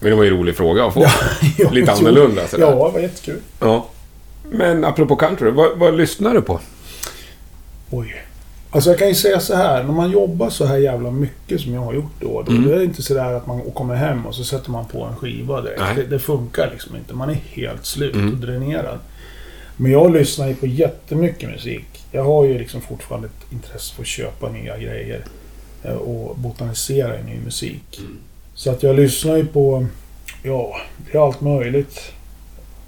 Men det var ju en rolig fråga att få. Ja, Lite annorlunda sådär. Ja, det var jättekul. Ja. Men apropå country, vad, vad lyssnar du på? Oj. Alltså jag kan ju säga så här, när man jobbar så här jävla mycket som jag har gjort då. Då Mm. är det inte sådär att man kommer hem och så sätter man på en skiva direkt. Det, det funkar liksom inte. Man är helt slut Mm. och dränerad. Men jag lyssnar ju på jättemycket musik. Jag har ju liksom fortfarande ett intresse för att köpa nya grejer. eh, Och botanisera i ny musik. Mm. Så att jag lyssnar ju på, ja, det är allt möjligt.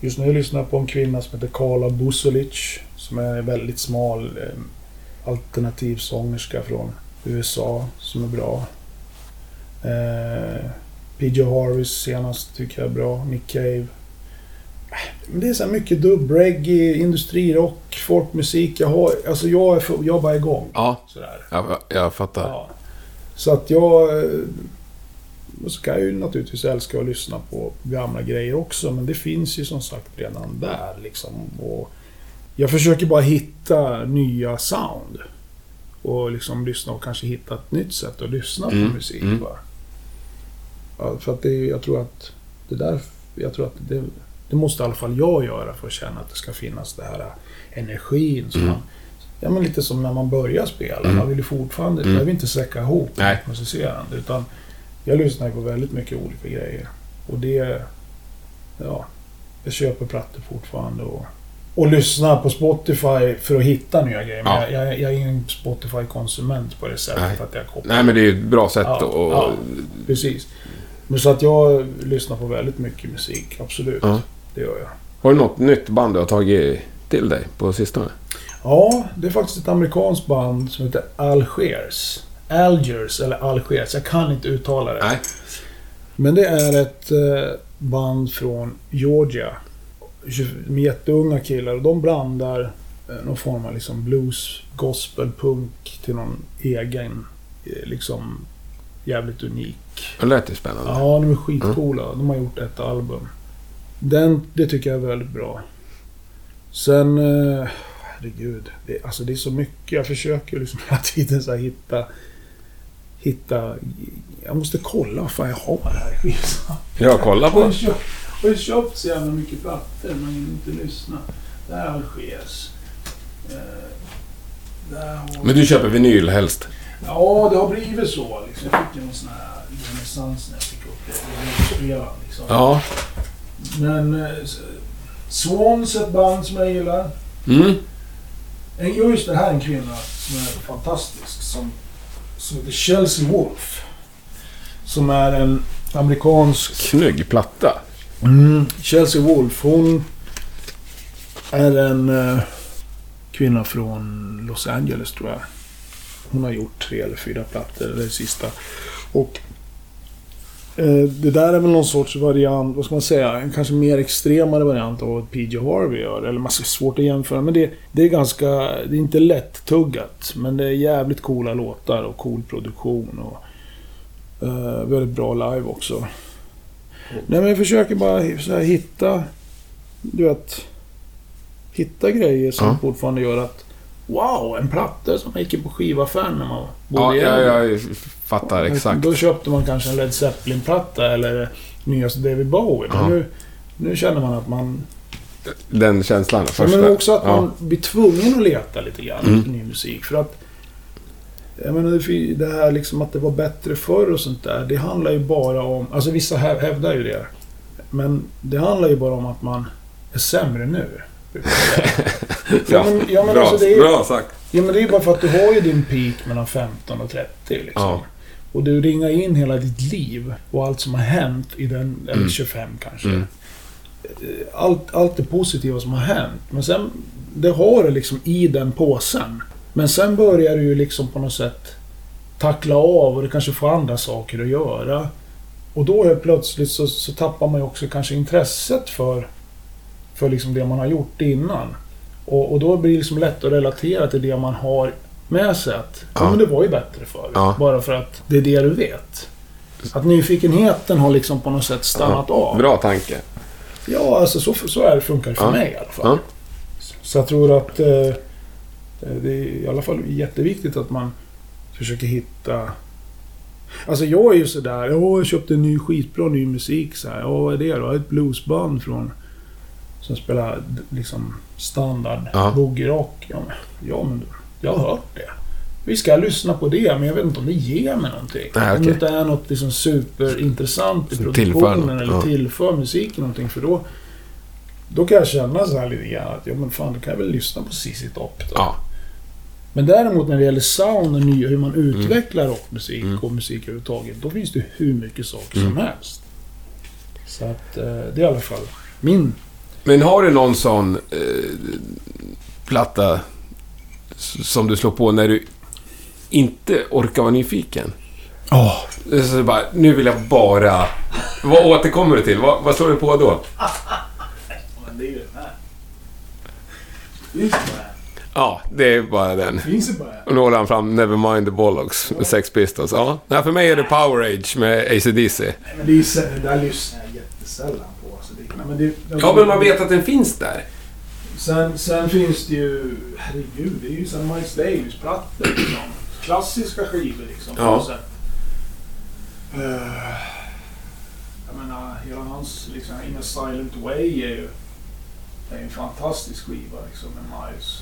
Just nu lyssnar jag på en kvinna som heter Karla Busolic. Som är en väldigt smal eh, alternativ sångerska från USA som är bra. Eh, PJ Harveys senast tycker jag är bra. Nick Cave. Äh, Men det är så mycket dubb, reggae, industrirock, folkmusik. Jag, har, alltså jag, är jag bara igång. Ja, Sådär. jag, jag fattar. Ja. Så att jag... och så kan jag ju naturligtvis älska att lyssna på gamla grejer också, men det finns ju som sagt redan där. Liksom. Och jag försöker bara hitta nya sound. Och liksom lyssna och kanske hitta ett nytt sätt att lyssna Mm, på musik. mm. Ja, för att det, jag tror att det där... Jag tror att det, det måste i alla fall jag göra för att känna att det ska finnas det här energin som Mm. man Ja, men lite som när man börjar spela. Mm. Man vill ju fortfarande... Mm. Jag vill inte säcka ihop Nej. musicerande. Utan jag lyssnar på väldigt mycket olika grejer. Och det... Ja. Jag köper plattor fortfarande och... Och lyssnar på Spotify för att hitta nya grejer. Men Ja. jag, jag, jag är ingen Spotify-konsument på det sättet Nej. att jag kopplar... Nej, men det är ju ett bra sätt Ja, att... ja. Precis. Men så att jag lyssnar på väldigt mycket musik. Absolut. Ja. Det gör jag. Har du något nytt band du har tagit till dig på sistone? Ja, det är faktiskt ett amerikanskt band som heter Algiers. Algiers, eller Algiers. Jag kan inte uttala det. Nej. Men det är ett eh, band från Georgia. Är jätteunga killar och de blandar eh, någon form av liksom blues, gospel, punk till någon egen, eh, liksom jävligt unik. Det lät ju spännande. Ja, de är skitcoola. De har gjort ett album. Den, det tycker jag är väldigt bra. Sen... Herregud. Det, alltså det är så mycket. Jag försöker liksom hela tiden så här hitta... Hitta... Jag måste kolla vad fan jag har här i kollar Jag har på. köpt, jag har ju köpt så jävla mycket plattor men inte lyssna. Där är Algiers. Eh, har... Men du köper vinyl helst? Ja, det har blivit så. Liksom. Jag fick ju någon sån här renässans när jag fick upp det. Liksom. Ja. Men eh, Swans är ett band som jag gillar. Mm. En- Just det här är en kvinna som är fantastisk. Som, som heter Chelsea Wolf. Som är en amerikansk... Snygg platta. Chelsea Wolf, hon är en eh, kvinna från Los Angeles tror jag. Hon har gjort tre eller fyra plattor, det sista. Och det där är väl någon sorts variant, vad ska man säga, en kanske mer extremare variant av vad PJ Harvey gör. Eller man är svårt att jämföra, men det, det är ganska, det är inte lätt tuggat. Men det är jävligt coola låtar och cool produktion. Och, eh, väldigt bra live också. Nej men jag försöker bara här, hitta, du vet, hitta grejer som Ja. fortfarande gör att Wow, en platta som gick in på skivaffären när man bodde Ja, i ja, jag fattar exakt. Då köpte man kanske en Led Zeppelin-platta eller nyaste David Bowie. Men Ja. nu, nu känner man att man... Den känslan. Ja, Första. men också att man blir tvungen att leta lite grann Mm. efter ny musik. För att... Jag menar, det här liksom att det var bättre förr och sånt där. Det handlar ju bara om... Alltså vissa hä- hävdar ju det. Men det handlar ju bara om att man är sämre nu. Ja, men, ja, men bra, alltså det är, bra sagt. Ja, men det är bara för att du har ju din peak mellan 15 och 30 liksom. Ja. Och du ringar in hela ditt liv och allt som har hänt i den, eller Mm. 25 kanske. Mm. Allt, allt det positiva som har hänt. Men sen, det har du liksom i den påsen. Men sen börjar du ju liksom på något sätt tackla av och du kanske får andra saker att göra. Och då helt plötsligt så, så tappar man ju också kanske intresset för, för liksom det man har gjort innan. Och, och då blir det liksom lätt att relatera till det man har med sig. Att ja. Ja. men det var ju bättre förr. Ja. Bara för att det är det du vet. Att nyfikenheten har liksom på något sätt stannat av. Bra tanke. Ja, alltså så, så är det, funkar för Ja. mig i alla fall. Ja. Så jag tror att eh, det är i alla fall jätteviktigt att man försöker hitta... Alltså jag är ju sådär, ja jag köpte en ny skitbra ny musik så här. Ja, vad är det då? Ett bluesband från... Som spelar liksom standard Ja. boogie-rock. Ja, men, ja, men jag har hört det. Vi ska lyssna på det, men jag vet inte om det ger mig någonting. Nej, Om okej. det inte är något liksom superintressant i Som produktionen eller ja. tillför musiken någonting. För då, då kan jag känna så här lite grann att, ja men fan, då kan jag väl lyssna på ZZ Top då. Ja. Men däremot när det gäller sound och nya, hur man utvecklar rockmusik Mm. och musik överhuvudtaget. Då finns det hur mycket saker som Mm. helst. Så att eh, det är i alla fall min... Men har du någon sån eh, platta som du slår på när du inte orkar vara nyfiken? Så bara, nu vill jag bara... Vad återkommer du till? Vad, vad slår du på då? Det är ju den här. Finns bara Ja, det är bara den. Finns det bara Och nu håller han fram Nevermind the Bollocks med Sex Pistols. Ja, Nej, för mig är det Power Age med AC/DC. Nej, men det, är, så- det där lyssnar jag jättesällan nej, men det, Ja, men man vet att den finns där. Sen, sen finns det ju... Herregud, det är ju som Miles Davis-plattor liksom. Klassiska skivor liksom. på Ja. något sätt. Eh, jag menar, hela hans liksom, In a Silent Way är ju... Det är en fantastisk skiva liksom med Miles.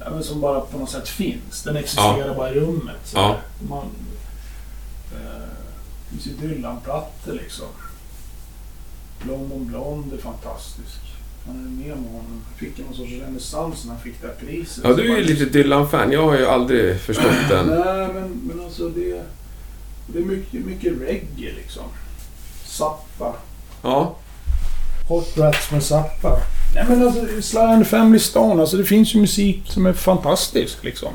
Ja, men som bara på något sätt finns. Den existerar bara i rummet. Så Ja. Man, eh, det finns ju Dylan-plattor liksom. London Blonde är fantastisk. Han är med med honom. Fick någon sorts renässans när han fick det här priset. Ja, du är ju lite Dylan-fan. Jag har ju aldrig förstått den. Nej, men, men alltså det... Det är mycket, mycket reggae liksom. Zappa. Ja. Hot Rats med Zappa. Nej men alltså, Sly and the Family Stone, alltså det finns ju musik som är fantastisk liksom.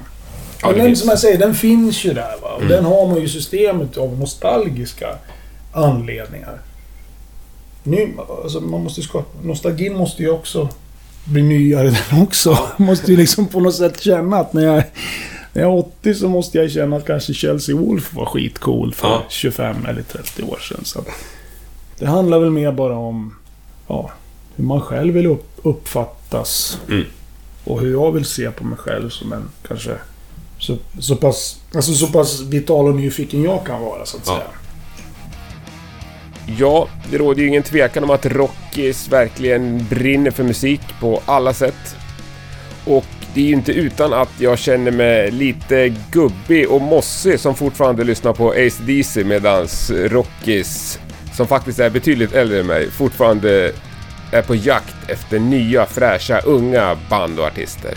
Ja, den, finns. som jag säger, den finns ju där va. Och Mm. den har man ju i systemet av nostalgiska anledningar. Nu, alltså man måste skapa... Nostalgin måste ju också bli nyare den också. måste ju liksom på något sätt känna att när jag, när jag är 80 så måste jag känna att kanske Chelsea Wolf var skitcool för Ja. 25 eller 30 år sedan. Så det handlar väl mer bara om ja, hur man själv vill upp, uppfattas. Mm. Och hur jag vill se på mig själv som en kanske så, så, pass, alltså så pass vital och nyfiken jag kan vara så att Ja. säga. Ja, det råder ju ingen tvekan om att Rockis verkligen brinner för musik på alla sätt. Och det är ju inte utan att jag känner mig lite gubbig och mossig som fortfarande lyssnar på Ace DC medans Rockis, som faktiskt är betydligt äldre än mig, fortfarande är på jakt efter nya fräscha unga band och artister.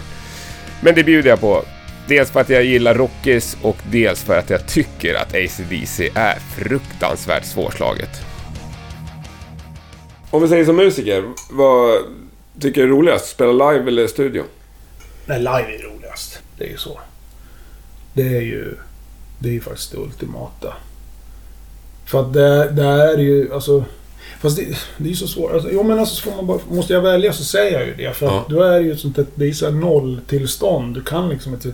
Men det bjuder jag på. Dels för att jag gillar Rockis och dels för att jag tycker att AC/DC är fruktansvärt svårslaget. Om vi säger som musiker, vad tycker du är roligast? Spela live eller studio? Nej, live är roligast. Det är ju så. Det är ju... Det är ju faktiskt det ultimata. För att det, det är ju, alltså... Fast det, det är ju så svårt. Alltså, jo men alltså, så får man bara, måste jag välja så säger jag ju det. För Ja. att då är det ju ett sånt där, det är så här nolltillstånd. Du kan liksom inte...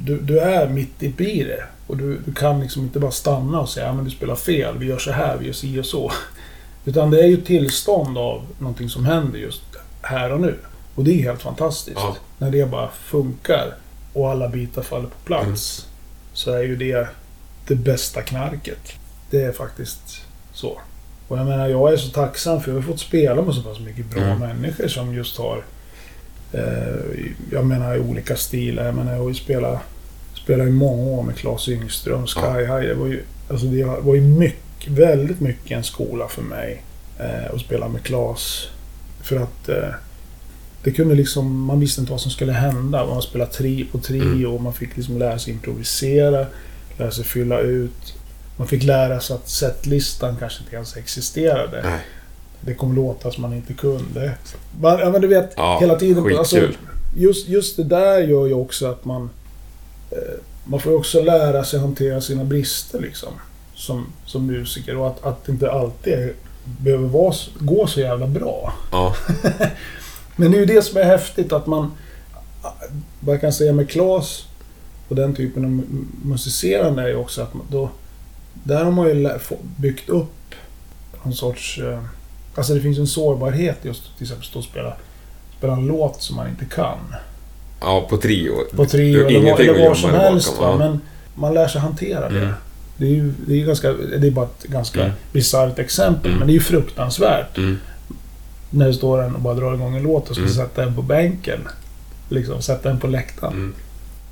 Du, du är mitt i det. Och du, du kan liksom inte bara stanna och säga ja, men du spelar fel, vi gör så här, vi gör si och så. Utan det är ju tillstånd av någonting som händer just här och nu. Och det är helt fantastiskt. Ja. När det bara funkar och alla bitar faller på plats. Så är ju det det bästa knarket. Det är faktiskt så. Och jag menar, jag är så tacksam för jag har fått spela med så pass mycket bra Mm. människor som just har... Eh, jag menar i olika stilar. Jag menar, jag har ju spelat, spelat i många år med Claes Yngström, Sky. High. Det var ju, alltså det var ju mycket, väldigt mycket en skola för mig. Eh, att spela med Claes. För att eh, det kunde liksom, man visste inte vad som skulle hända. Man spelade tri på trio Mm. och man fick liksom lära sig improvisera, lära sig fylla ut. Man fick lära sig att setlistan kanske inte ens existerade. Nej. Det kom låtar som man inte kunde. Man, ja, men du vet, Ja, hela tiden... skitkul. Alltså, just, just det där gör ju också att man... Eh, man får också lära sig hantera sina brister liksom. Som, som musiker. Och att, att det inte alltid behöver vara, gå så jävla bra. Ja. Men det är ju det som är häftigt att man... Vad jag kan säga med Klas och den typen av mu- musicerande är ju också att man, då... Där har man ju byggt upp någon sorts... Eh, alltså det finns en sårbarhet just till exempel stå och spela, spela en låt som man inte kan. ja, på trio. På trio eller, var, eller var som helst. Va? Men man lär sig hantera det. Mm. Det är ju det är ganska... Det är bara ett ganska Mm. bisarrt exempel. Mm. Men det är ju fruktansvärt. Mm. När det står en och bara drar igång en låt och ska Mm. sätta en på bänken. Liksom sätta en på läktaren. Mm.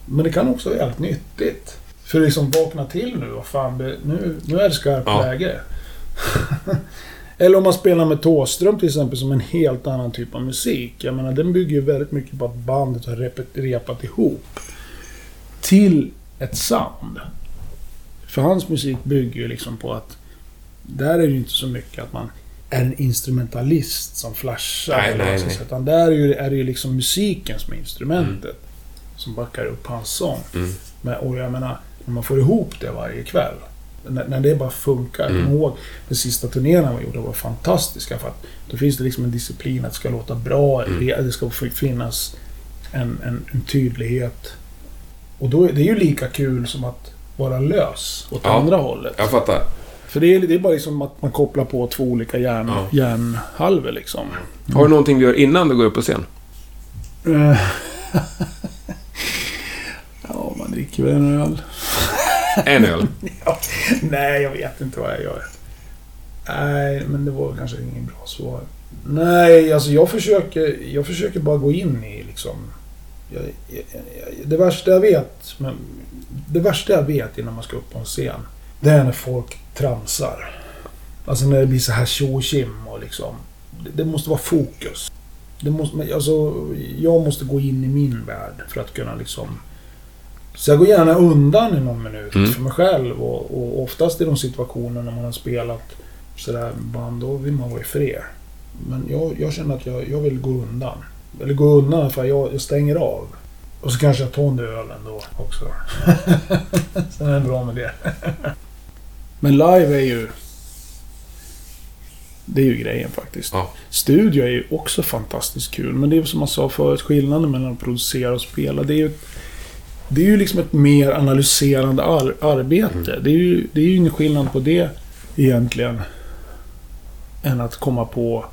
Men det kan också vara jävligt nyttigt. För liksom vakna till nu. Vad fan, det, nu, nu är det skarpt Ja. läge. Eller om man spelar med Thåström till exempel som en helt annan typ av musik. Jag menar den bygger ju väldigt mycket på att bandet har repet, repat ihop. Till ett sound. För hans musik bygger ju liksom på att... Där är det ju inte så mycket att man är en instrumentalist som flashar. Nej, eller nej, nej. Utan där är, ju, är det ju liksom musiken som är instrumentet. Som backar upp hans sång. Mm. Men, och jag menar, när man får ihop det varje kväll. När, när det bara funkar. Mm. Ihåg, den sista turnén vi gjorde var fantastiska. För att då finns det liksom en disciplin att det ska låta bra. Mm. Det, ska fi- finnas en, en, en tydlighet. Och då är det är ju lika kul som att vara lös åt Ja. andra hållet. Jag fattar. För det är, det är bara liksom att man kopplar på två olika hjärn, Ja. hjärnhalvor liksom. Har du någonting du gör innan du går upp på scen? Eh. ja, man dricker väl en öl. En öl? Nej, jag vet inte vad jag gör. Nej, men det var kanske ingen bra svar. Nej, alltså jag försöker, jag försöker bara gå in i liksom... Jag, jag, jag, det värsta jag vet, men det värsta jag vet innan man ska upp på en scen, det är när folk tramsar. Alltså när det blir så här tjo och liksom... Det, det måste vara fokus. Det måste, alltså, jag måste gå in i min värld för att kunna liksom... Så jag går gärna undan i någon minut Mm. för mig själv och, och oftast i de situationer när man har spelat sådär band, då vill man vara i fred. Men jag, jag känner att jag, jag vill gå undan. Eller gå undan för jag, jag stänger av. Och så kanske jag tar en öl ändå också. Sen är det bra med det. Men live är ju... Det är ju grejen faktiskt. Ja. Studio är ju också fantastiskt kul. Men det är som man sa förut, skillnaden mellan att producera och spela. Det är ju, det är ju liksom ett mer analyserande ar arbete. Det, är ju, det är ju ingen skillnad på det egentligen. Än att komma på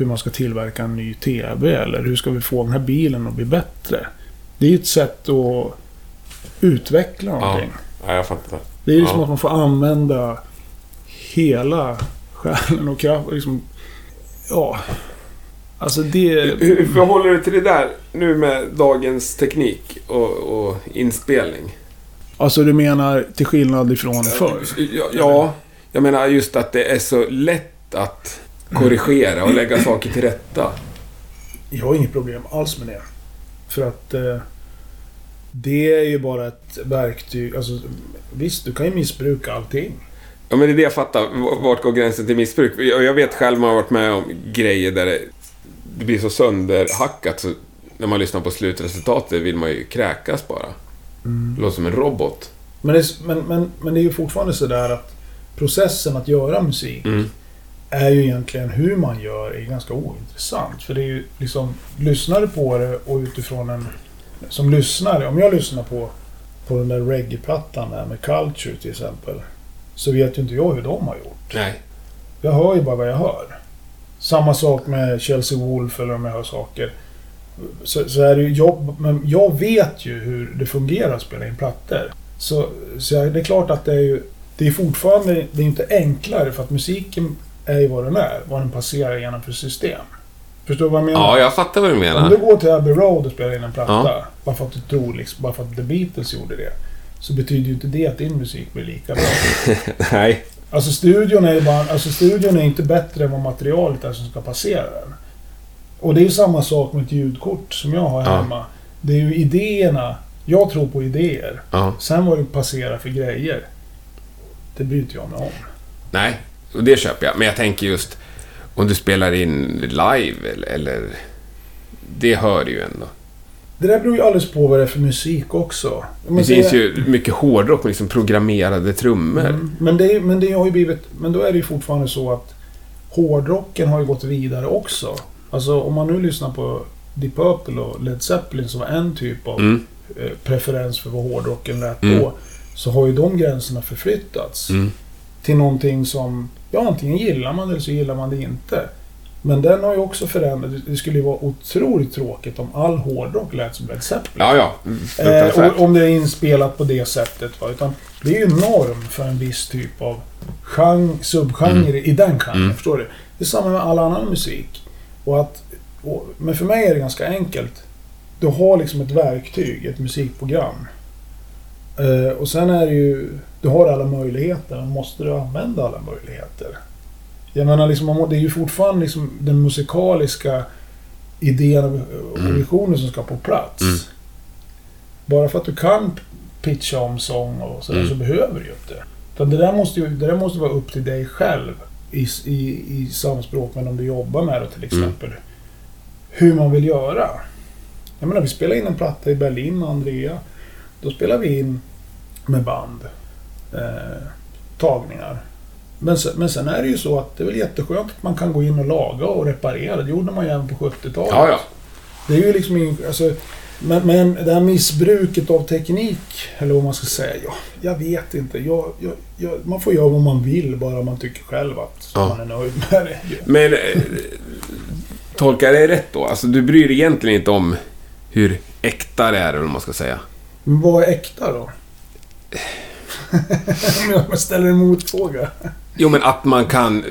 hur man ska tillverka en ny TV. Eller hur ska vi få den här bilen att bli bättre. Det är ju ett sätt att utveckla någonting. Ja, jag fattar. Det är ju Ja. som att man får använda hela själen och kraft. Liksom, ja. Alltså det... Hur förhåller du till det där nu med dagens teknik och, och inspelning? Alltså du menar till skillnad ifrån förr? Ja, ja, jag menar just att det är så lätt att korrigera och lägga saker till rätta. Jag har inget problem alls med det. För att eh, det är ju bara ett verktyg. Alltså, visst, du kan ju missbruka allting. Ja, men det är det jag fattar. Vart går gränsen till missbruk? Jag jag vet själv, man har varit med om grejer där det, det blir så sönderhackat så när man lyssnar på slutresultatet vill man ju kräkas bara. Det låter som en robot. Men det, är- men, men, men det är ju fortfarande sådär att processen att göra musik Mm. Är ju egentligen hur man gör är ganska ointressant. För det är ju liksom, lyssnar du på det och utifrån en... Som lyssnare, om jag lyssnar på, på den där reggae-plattan där med Culture till exempel. Så vet ju inte jag hur de har gjort. Nej. Jag hör ju bara vad jag hör. Samma sak med Chelsea Wolf eller om jag hör saker. Så, så är det ju jobb, men jag vet ju hur det fungerar att spela in plattor. Så, så det är klart att det är ju... Det är fortfarande det är inte enklare för att musiken är ju vad den är. Vad den passerar genom för system. Förstår du vad jag menar? Ja, jag fattar vad du Om menar. du går till Abbey Road och spelar in en platta, Ja. bara för att du tror, liksom, bara för att The Beatles gjorde det. Så betyder ju inte det att din musik blir lika bra. Nej. Alltså studion är bara, alltså studion är inte bättre än vad materialet är som ska passera den. Och det är ju samma sak med ett ljudkort som jag har Ja. hemma. Det är ju idéerna. Jag tror på idéer. Ja. Sen vad det passerar för grejer. Det bryr inte jag mig om. Nej, och det köper jag. Men jag tänker just om du spelar in live eller... eller det hör du ju ändå. Det där beror ju alldeles på vad det är för musik också. Men Det finns ju mycket hårdrock med liksom programmerade trummor. Mm, men, det, men det har ju blivit... Men då är det ju fortfarande så att hårdrocken har ju gått vidare också. Alltså om man nu lyssnar på Deep Purple och Led Zeppelin som var en typ av Mm. eh, preferens för vad hårdrocken lät Mm. då. Så har ju de gränserna förflyttats Mm. Till någonting som... Ja, antingen gillar man det eller så gillar man det inte. Men den har ju också förändrats. Det skulle ju vara otroligt tråkigt om all hårdrock lät som Led Zeppelin. Ja, ja. Eh, Fruktansvärt. och, om det är inspelat på det sättet. Va? Utan det är ju norm för en viss typ av genre, subgenre i den genren. Mm. Förstår du? Det är samma med all annan musik. Och att, och, men för mig är det ganska enkelt. Du har liksom ett verktyg, ett musikprogram. Eh, och sen är det ju... Du har alla möjligheter, men måste du använda alla möjligheter? Jag menar, liksom, det är ju fortfarande liksom den musikaliska idén och Mm. visionen som ska på plats. Mm. Bara för att du kan pitcha om sång och sådär Mm. så behöver du ju inte. Utan det där måste ju det där måste vara upp till dig själv i, i, i samspråk med dem du jobbar med då, till Mm. exempel. Hur man vill göra. Jag menar, vi spelade in en platta i Berlin med Andrea. Då spelade vi in med band. Eh, tagningar. Men sen, men sen är det ju så att det är väl jätteskönt att man kan gå in och laga och reparera. Det gjorde man ju även på 70-talet. Ja, ja. Det är ju liksom ingen, alltså, men, men det här missbruket av teknik, eller vad man ska säga. Ja, jag vet inte. Jag, jag, jag, man får göra vad man vill, bara man tycker själv att Ja. man är nöjd med det. Men... Eh, tolkar jag dig rätt då? Alltså, du bryr dig egentligen inte om hur äkta det är, eller vad man ska säga. Men vad är äkta då? Om jag ställer en motfråga. Jo, men att man kan eh,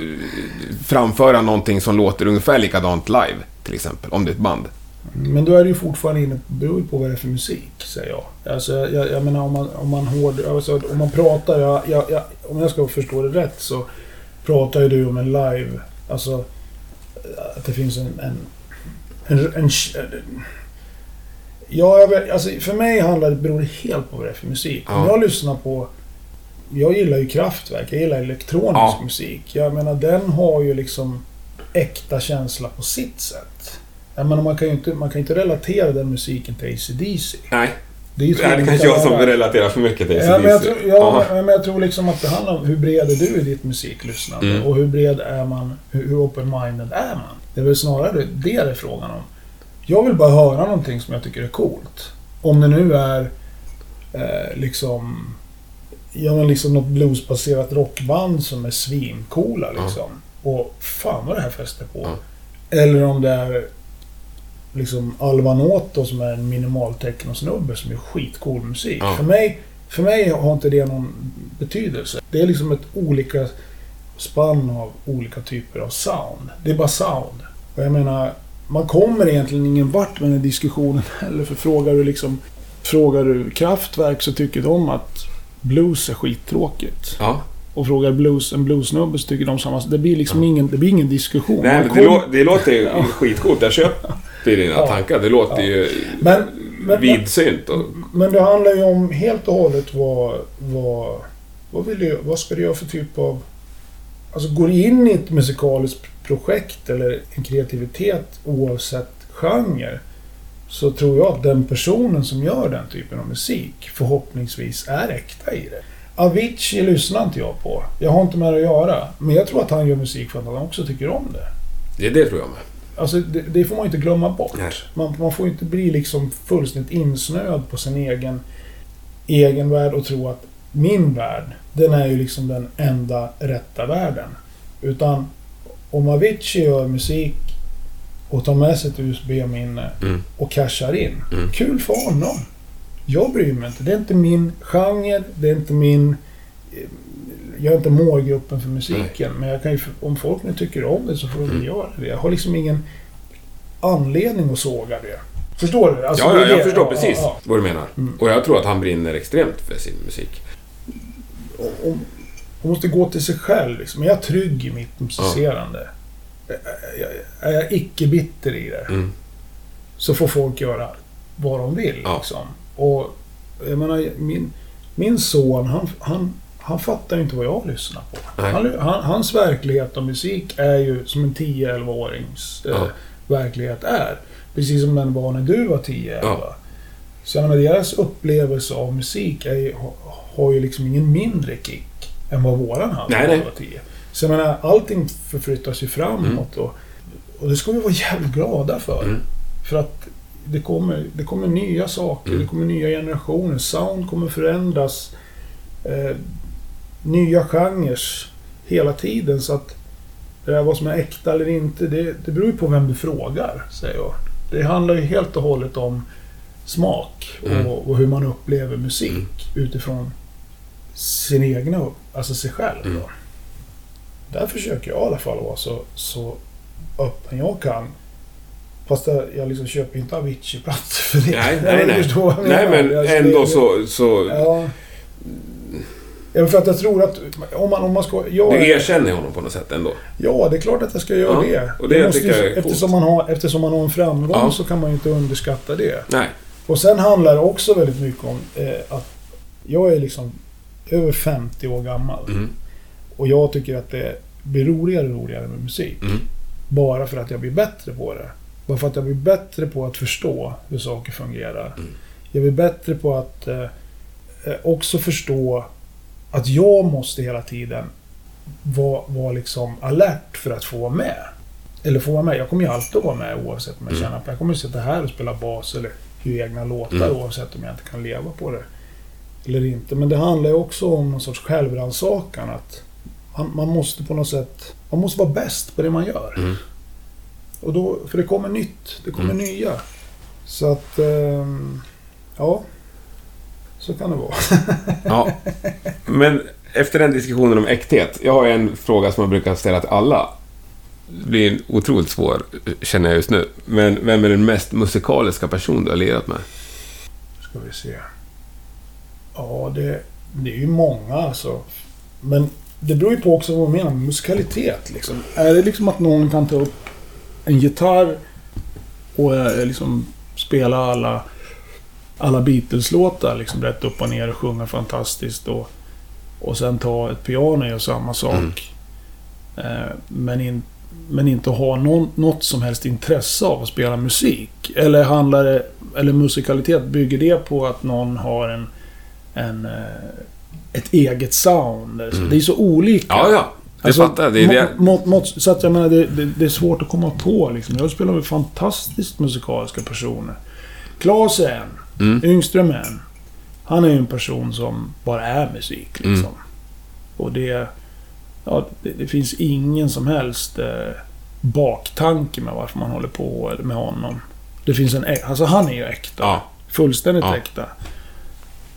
framföra någonting som låter ungefär likadant live, till exempel. Om det är ett band. Men då är det ju fortfarande inne, beror ju på vad det är för musik, säger jag. Alltså, jag, jag menar om man, om man hård, alltså, om man pratar, jag, jag, om jag ska förstå det rätt så pratar ju du om en live, alltså att det finns en... en, en, en, jag vet, alltså för mig handlar det, beror det helt på vad det är för musik. Om Ja. jag lyssnar på... Jag gillar ju Kraftwerk, jag gillar elektronisk Ja. musik. Jag menar den har ju liksom... äkta känsla på sitt sätt. Jag menar, man kan ju inte, man kan inte relatera den musiken till AC/DC. Nej. Det är ju Det kanske jag som relaterar för mycket till Ja, men jag, AC/DC. tror, ja, men jag tror liksom att det handlar om hur bred är du i ditt musiklyssnande? Mm. Och hur bred är man? Hur, hur open-minded är man? Det är väl snarare det det är frågan om. Jag vill bara höra någonting som jag tycker är coolt. Om det nu är eh, liksom... Ja, men liksom något bluesbaserat rockband som är svincoola liksom. Och fan vad det här fäster på. Ja. Eller om det är liksom Alva Noto som är en minimal techno-snubbe som är skitcool musik. Ja. För, mig, för mig har inte det någon betydelse. Det är liksom ett olika spann av olika typer av sound. Det är bara sound. Och jag menar, man kommer egentligen ingen vart med den här diskussionen heller. För frågar du liksom... Frågar du Kraftwerk så tycker de att blues är skittråkigt. Ja. Och frågar blues, en bluesnubbe så tycker de samma. Det blir liksom ingen, det blir ingen diskussion. Nej, men det, lå- det låter ju Ja. skitcoolt. Jag köper dina Ja. tankar. Det låter Ja. ju Men, men, vidsynt. Och, Men det handlar ju om helt och hållet vad... Vad, vad, vill du, vad ska du göra för typ av... Alltså går in i ett musikaliskt projekt eller en kreativitet oavsett genre så tror jag att den personen som gör den typen av musik förhoppningsvis är äkta i det. Avicii lyssnar inte jag på. Jag har inte med det att göra. Men jag tror att han gör musik för att han också tycker om det. det, det tror jag med. Alltså det, det får man inte glömma bort. Man, man får inte bli liksom fullständigt insnöad på sin egen, egen värld och tro att min värld, den är ju liksom den enda rätta världen. Utan om Avicii gör musik och tar med sig ett USB-minne Mm. och cashar in. Mm. Kul för honom. Jag bryr mig inte. Det är inte min genre, det är inte min... Jag är inte målgruppen för musiken. Men jag kan ju, om folk nu tycker om det så får de Mm. göra det. Jag har liksom ingen anledning att såga det. Förstår du? Alltså, ja, ja, jag det. förstår Ja, precis ja, vad du menar. Mm. Och jag tror att han brinner extremt för sin musik. Ja. Om- Man måste gå till sig själv. Liksom. Är jag trygg i mitt musicerande? Är jag- Är jag icke bitter i det? Mm. så får folk göra vad de vill. Ja. Liksom. Och jag menar, min, min son, han, han, han fattar ju inte vad jag lyssnar på. Han, han, hans verklighet och musik är ju som en 10-11-årings eh, Ja. verklighet är. Precis som den var när du var 10-11. Ja. Så jag menar, deras upplevelse av musik är har, ju liksom ingen mindre kick än vad våran hade Nej, nej. var 10. Så jag menar, allting förflyttas ju framåt. Och, och det ska vi vara jävligt glada för. Mm. För att det kommer, det kommer nya saker, Mm. det kommer nya generationer. Sound kommer förändras. Eh, nya genrer hela tiden. Så att det där vad som är äkta eller inte, det, det beror ju på vem du frågar, säger jag. Det handlar ju helt och hållet om smak och, Mm. och hur man upplever musik Mm. utifrån sin egna, alltså sig själv. Mm. Då. Där försöker jag i alla fall vara så, så öppen jag kan. Fast jag, liksom köper inte Avicii-plattor för det. Nej, nej, nej. Nej, men ändå det- så... så Ja. Ja, för att jag tror att om man, om man ska... Jag, du erkänner honom på något sätt ändå. Ja, det är klart att jag ska göra Ja, det. och det måste tycker ju- eftersom, man har, eftersom man har en framgång Ja. så kan man ju inte underskatta det. Nej. Och sen handlar det också väldigt mycket om eh, att jag är liksom över 50 år gammal. Mm. Och jag tycker att det blir roligare och roligare med musik. Mm. Bara för att jag blir bättre på det. Bara för att jag blir bättre på att förstå hur saker fungerar. Mm. Jag blir bättre på att eh, eh, också förstå att jag måste hela tiden vara, vara liksom alert för att få vara med. Eller få vara med. Jag kommer ju alltid att vara med oavsett om jag Mm. känner att jag kommer sitta här och spela bas eller göra egna låtar Mm. oavsett om jag inte kan leva på det. Eller inte. Men det handlar ju också om någon sorts självrannsakan. Att man, man måste på något sätt... Man måste vara bäst på det man gör. Mm. Och då, för det kommer nytt. Det kommer Mm. nya. Så att... ehm, ja. Så kan det vara. Ja. Men efter den diskussionen om äkthet. Jag har en fråga som jag brukar ställa till alla. Blir otroligt svår, känner jag just nu. Men vem är den mest musikaliska person du har lirat med? Ska vi se. Ja, det, det är ju många alltså. Men det beror ju på också vad man menar med musikalitet. Liksom. Är det liksom att någon kan ta upp en gitarr och eh, liksom spela alla, alla Beatles-låtar liksom rätt upp och ner och sjunga fantastiskt och, och sen ta ett piano och göra samma sak. Eh, men, in, men inte har någon, något som helst intresse av att spela musik? Eller handlar det, eller musikalitet, bygger det på att någon har en, en eh, ett eget sound? Mm. Det är så olika. Ja, ja. Det Alltså, fattar jag. Det det. må- må- så att jag menar, det, det, det är svårt att komma på liksom. Jag spelar med fantastiskt musikaliska personer. Klas är en. Mm. Yngström är en. Han är ju en person som bara är musik liksom. Mm. Och det... Ja, det, det finns ingen som helst eh, baktanke med varför man håller på med honom. Det finns en... Alltså han är ju äkta. Ja. Fullständigt Ja. äkta.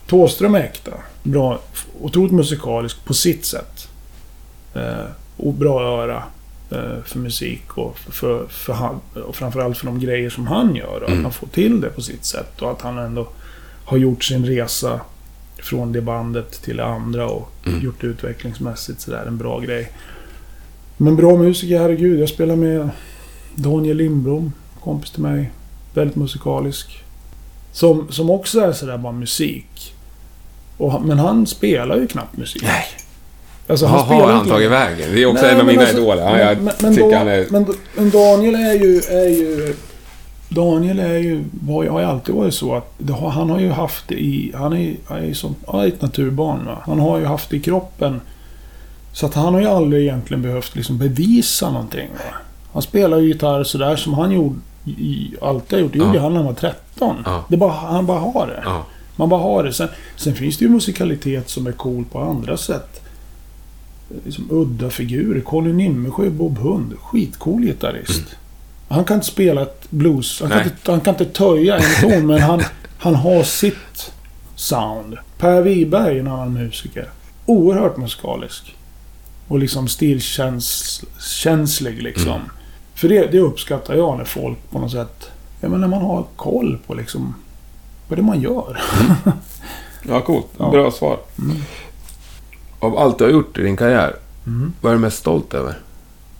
Thåström är äkta. Bra, otroligt musikalisk på sitt sätt. Eh, och bra öra eh, för musik och, för, för han, och framförallt för de grejer som han gör. Och Mm. Att han får till det på sitt sätt. Och att han ändå har gjort sin resa från det bandet till det andra och Mm. gjort utvecklingsmässigt sådär. En bra grej. Men bra musiker, herregud. Jag spelar med Daniel Lindblom, kompis till mig. Väldigt musikalisk. Som, som också är sådär bara musik. Och, han- men han spelar ju knappt musik. Nej. Alltså, Vad har han tagit vägen? Det är också Nej, en av mina alltså- idoler. Ja, jag men, men, tycker då, han är... men, men Daniel är ju... Är ju Daniel är ju, har ju alltid varit så att har, han har ju haft det i... Han är, han är ju som han är ett naturbarn. Va? Han har ju haft det i kroppen. Så att han har ju aldrig egentligen behövt liksom bevisa någonting. Va? Han spelar ju gitarr sådär som han gjorde, i, alltid har gjort. Det gjorde Ja. han när han var 13. Ja. Det bara, han bara har det. Ja. Man bara har det. Sen, sen finns det ju musikalitet som är cool på andra sätt. Liksom udda figurer. Colin Nimmersjö, Bob Hund. Skitcool gitarrist. Han kan inte spela ett blues. Han kan, inte, han kan inte töja en ton, men han, han har sitt sound. Per Wiberg är en annan musiker. Oerhört musikalisk. Och liksom stilkänslig liksom. Mm. För det, det uppskattar jag när folk på något sätt... Ja men när man har koll på liksom... Vad det man gör. Ja, coolt. Ja. Bra svar. Mm. Av allt du har gjort i din karriär, Mm. vad är du mest stolt över?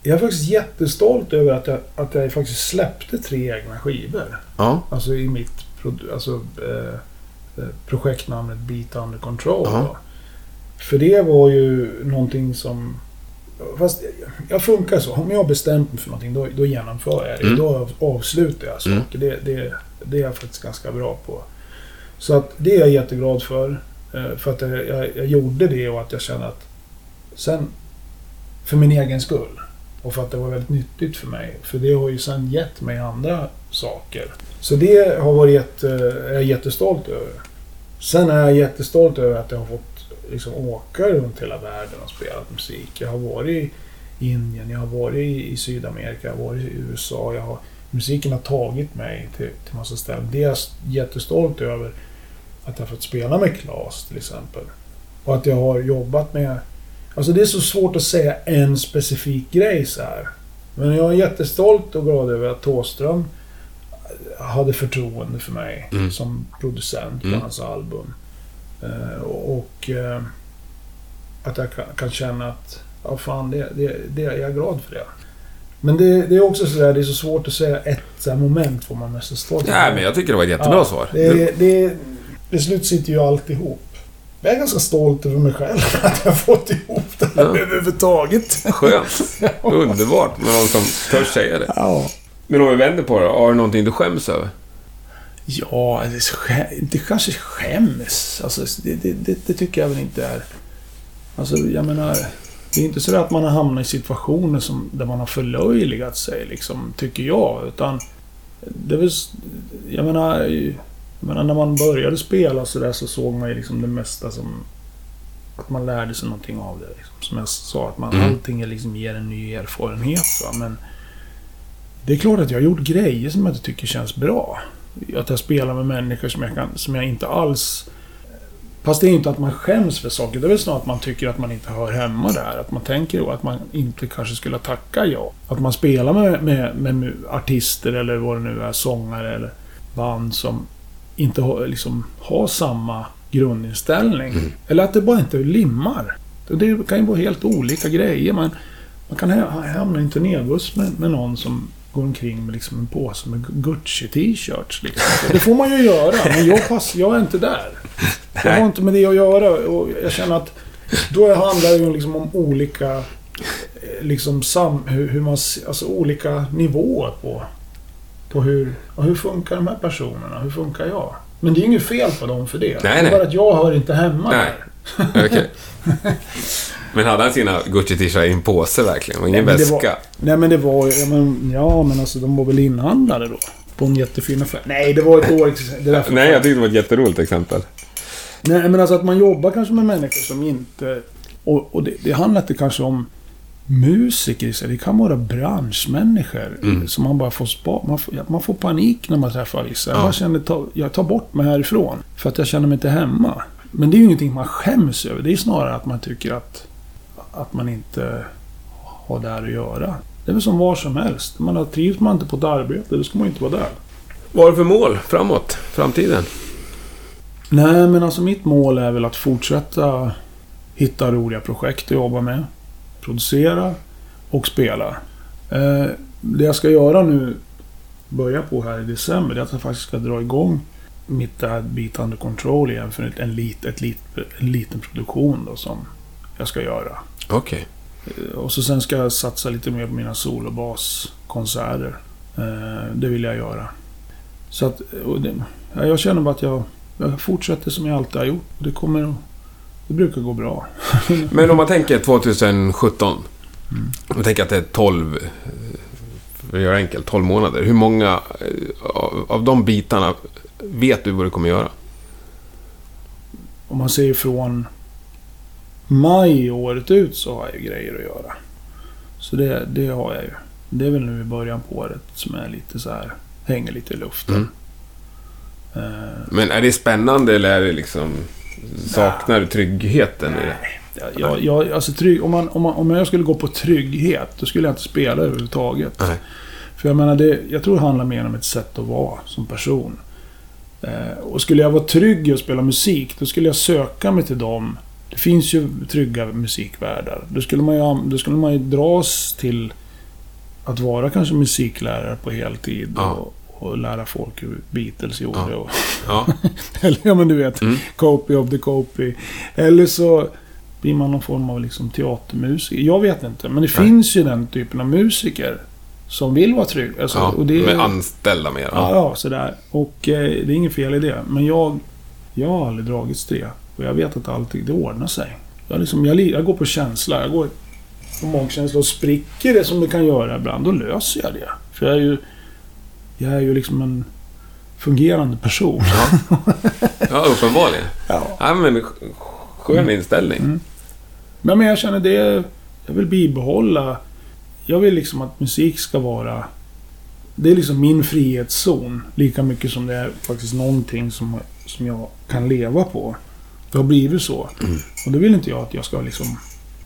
Jag är faktiskt jättestolt över att jag, att jag faktiskt släppte tre egna skivor. Ja. Alltså i mitt alltså, eh, eh, projektnamnet Beat Under Control. Ja. För det var ju någonting som... Fast jag, funkar så. Om jag har bestämt mig för någonting, då, då genomför jag det. Mm. Då av- avslutar jag saker. Mm. Det, det, det är jag faktiskt ganska bra på. Så att det är jag jätteglad för. eh, För att jag, jag, jag gjorde det och att jag kände att... Sen... För min egen skull. Och för att det var väldigt nyttigt för mig. För det har ju sen gett mig andra saker. Så det har varit jätte, är jag jättestolt över. Sen är jag jättestolt över att jag har fått liksom, åka runt hela världen och spela musik. Jag har varit i Indien, jag har varit i i Sydamerika, jag har varit i USA. Jag har, musiken har tagit mig till, till massa ställen. Det är jag jättestolt över. Att jag har fått spela med Klas till exempel. Och att jag har jobbat med... Alltså det är så svårt att säga en specifik grej så här. Men jag är jättestolt och glad över att Thåström hade förtroende för mig Mm. som producent på Mm. hans album. Eh, och eh, att jag kan, kan känna att, ja fan, det, det, det, jag är glad för det. Men det, det är också sådär, det är så svårt att säga ett så moment vad man mest stolt Nej, men jag tycker det var ett jättebra Ja, svar. Det, det, beslut sitter ju alltihop. Jag är ganska stolt över mig själv att jag fått ihop det här Ja. överhuvudtaget. Skönt. Underbart med någon som törs säga det. Ja. Men om vi vänder på det Har du någonting du skäms över? Ja, det, är så skä- det kanske skäms. Alltså, det, det, det, tycker jag väl inte är... Alltså, jag menar... Det är inte så att man har hamnat i situationer som, där man har förlöjligat sig, liksom, tycker jag. Utan... Det är väl... Jag menar... Menar, när man började spela så där så såg man ju liksom det mesta som... Att man lärde sig någonting av det. Liksom. Som jag sa, att man, Mm. allting liksom ger en ny erfarenhet. Va? Men... Det är klart att jag har gjort grejer som jag inte tycker känns bra. Att jag spelar med människor som jag, kan, som jag inte alls... Fast det är inte att man skäms för saker. Det är väl snarare att man tycker att man inte hör hemma där. Att man tänker att man inte kanske skulle tacka ja. Att man spelar med, med, med artister eller vad det nu är, sångare eller band som inte har, liksom, har samma grundinställning. Mm. Eller att det bara inte limmar. Det kan ju vara helt olika grejer. Man, man kan ha- hamna i en turnébuss med, med någon som går omkring med liksom en påse med Gucci-t-shirts. Liksom. Det får man ju göra, men jag, pass, jag är inte där. Jag har inte med det att göra och jag känner att då handlar det ju liksom om olika eh, liksom sam, hur, hur man... Alltså olika nivåer på... På hur... ja, Hur funkar de här personerna? Hur funkar jag? Men det är inget fel på dem för det. Nej, det är bara att jag hör inte hemma Nej. där. Okej. Men hade han sina Gucci-t-shirtar i en påse verkligen? Och ingen Nej, väska? var- Nej men det var ju... Ja men, ja, men alltså de var väl inhandlade då? På en jättefin affär. Nej, det var ett dåligt exempel. Nej, jag tyckte det var ett jätteroligt exempel. Nej, men alltså att man jobbar kanske med människor som inte... Och, och det, det handlar inte kanske om musiker. Det kan vara branschmänniskor. Mm. Som man bara får spa, man, får, man får panik när man träffar vissa. Jag Ja. bara känner, ta, jag tar bort mig härifrån. För att jag känner mig inte hemma. Men det är ju ingenting man skäms över. Det är snarare att man tycker att, att man inte har där att göra. Det är väl som var som helst. Man har, trivs man inte på ett arbete, då ska man inte vara där. Vad har du för mål framåt? Framtiden? Nej, men alltså mitt mål är väl att fortsätta hitta roliga projekt att jobba med. Producera och spela. Eh, det jag ska göra nu, börja på här i december, det är att jag faktiskt ska dra igång mitt där Beat Under Control igen för en, lit, ett lit, en liten produktion då som jag ska göra. Okej. Eh, Och så sen ska jag satsa lite mer på mina solobaskonserter. Eh, det vill jag göra. Så att, och det, ja, jag känner bara att jag, jag fortsätter som jag alltid har gjort. Det kommer att- Det brukar gå bra. Men om man tänker 2017. Mm. Man tänker att det är 12... eh, För att göra enkelt, 12 månader. Hur många eh, av, av de bitarna vet du vad du kommer göra? Om man ser från maj året ut så har jag ju grejer att göra. Så det, det har jag ju. Det är väl nu i början på året som är lite så här hänger lite i luften. Mm. Eh, Men är det spännande eller är det liksom... Saknar du tryggheten i det? Ja, Jag, jag, alltså trygg, om, man, om, man, om jag skulle gå på trygghet, då skulle jag inte spela överhuvudtaget. Nej. För jag menar, det, jag tror det handlar mer om ett sätt att vara som person. Eh, och skulle jag vara trygg i att spela musik, då skulle jag söka mig till dem. Det finns ju trygga musikvärldar. Då skulle man ju, då skulle man ju dras till att vara kanske musiklärare på heltid. Ja. Och, och lära folk hur Beatles gjorde. Ja. Och, Ja. eller ja, men du vet. Mm. Copy of the copy. Eller så blir man någon form av liksom teatermusiker. Jag vet inte. Men det Nej. finns ju den typen av musiker som vill vara trygg. Alltså, ja. och det, Med anställda mer. ja, ja, sådär. Och eh, det är inget fel i det. Men jag, jag har aldrig dragits till det. Och jag vet att allting, det ordnar sig. Jag, liksom, jag, jag går på känsla. Jag går på magkänsla. Och spricker det som det kan göra ibland, då löser jag det. För jag är ju, jag är ju liksom en fungerande person. Ja, uppenbarligen. Ja. Ja, men sk- skön inställning. Mm. Men, men jag känner det... Jag vill bibehålla... Jag vill liksom att musik ska vara... Det är liksom min frihetszon. Lika mycket som det är faktiskt någonting som, som jag kan leva på. Det har blivit så. Mm. Och då vill inte jag att jag ska liksom...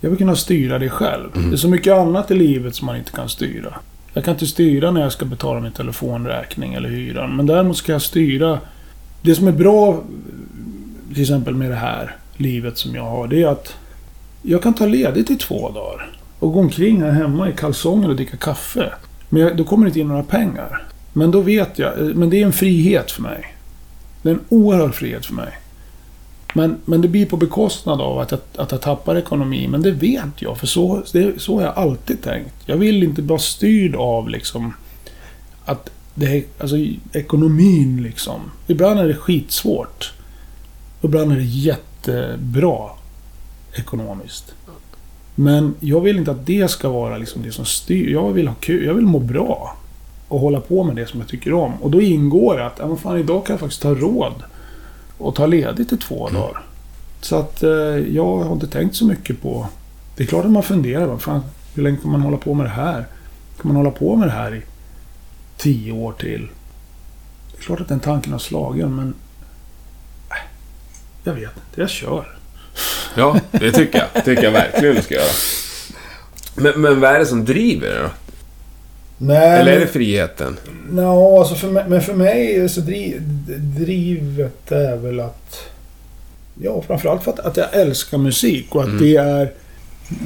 Jag vill kunna styra det själv. Mm. Det är så mycket annat i livet som man inte kan styra. Jag kan inte styra när jag ska betala min telefonräkning eller hyran. Men däremot ska jag styra... Det som är bra, till exempel med det här livet som jag har, det är att jag kan ta ledigt i två dagar. Och gå omkring här hemma i kalsonger och dricka kaffe. Men jag, då kommer det inte in några pengar. Men då vet jag, eh, men det är en frihet för mig. Det är en oerhörd frihet för mig. Men, men det blir på bekostnad av att jag, att jag tappar ekonomi. Men det vet jag, för så, det, så har jag alltid tänkt. Jag vill inte vara styrd av liksom att det alltså ekonomin liksom. Ibland är det skitsvårt. Ibland är det jättebra ekonomiskt. Men jag vill inte att det ska vara liksom det som styr. Jag vill ha kul, jag vill må bra. Och hålla på med det som jag tycker om. Och då ingår det att, ja men fan idag kan jag faktiskt ta råd. Och ta ledigt i två dagar. Så att eh, jag har inte tänkt så mycket på... Det är klart att man funderar. Vad fan, hur länge kan man hålla på med det här? Kan man hålla på med det här i tio år till? Det är klart att den tanken har slagit men... äh, Jag vet inte, jag kör. Ja, det tycker jag. tycker jag verkligen du ska göra. Men, men vad är det som driver det då? Nej, Eller är det friheten? Ja, alltså för mig, men för mig så driv, drivet är väl att... Ja, framförallt för att, att jag älskar musik och att Mm. det är...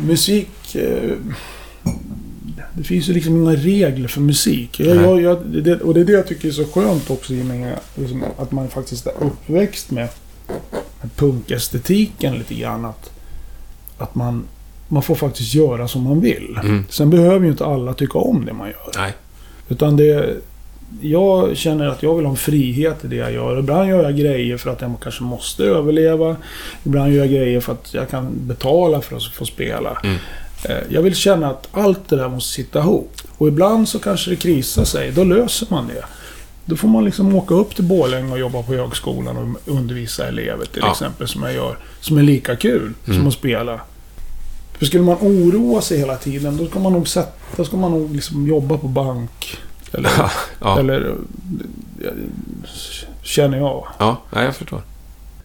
Musik... Eh, det finns ju liksom inga regler för musik. Jag, jag, jag, det, och det är det jag tycker är så skönt också i mig, liksom, att man faktiskt är uppväxt med, med punkestetiken lite grann. Att, att man, man får faktiskt göra som man vill. Mm. Sen behöver ju inte alla tycka om det man gör. Nej. Utan det... Jag känner att jag vill ha en frihet i det jag gör. Ibland gör jag grejer för att jag kanske måste överleva. Ibland gör jag grejer för att jag kan betala för att få spela. Mm. Eh, Jag vill känna att allt det där måste sitta ihop. Och ibland så kanske det krisar sig. Då löser man det. Då får man liksom åka upp till Borlänge och jobba på högskolan och undervisa elever till Ja. exempel. Som jag gör. Som är lika kul Mm. som att spela. För skulle man oroa sig hela tiden, då ska man nog, sätta, då ska man nog liksom jobba på bank. Eller, ja. eller känner jag. ja, jag förstår.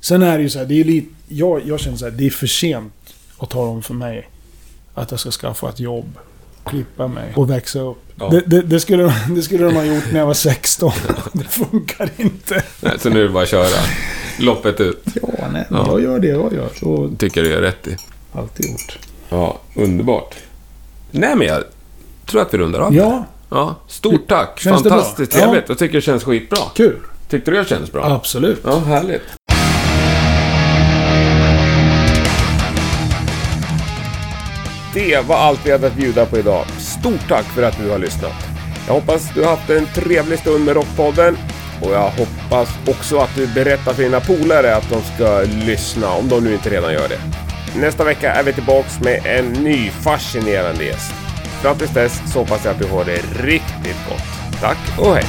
Sen är det ju så här, det är lite, jag, jag känner så här, det är för sent att tala om för mig att jag ska skaffa ett jobb, klippa mig och växa upp. Ja. Det, det, det, skulle, det skulle de ha gjort när jag var 16. Det funkar inte. Nej, så nu är det bara att köra. Loppet ut. Ja, nej, Ja. jag gör det jag gör. Så Tycker du gör rätt i. alltid gjort. Ja, underbart. Nej, men jag tror att vi rundar av. Ja, ja. Stort tack. Känns det bra? Fantastiskt Ja. trevligt. Jag tycker det känns skitbra. kul. Tyckte du det kändes bra? Absolut. Ja, härligt. Det var allt vi hade att bjuda på idag. Stort tack för att du har lyssnat. Jag hoppas du har haft en trevlig stund med Rockpodden. Och jag hoppas också att du berättar för dina polare att de ska lyssna, om de nu inte redan gör det. Nästa vecka är vi tillbaks med en ny fascinerande gäst. Fram tills dess så hoppas jag att du har det riktigt gott. Tack och hej!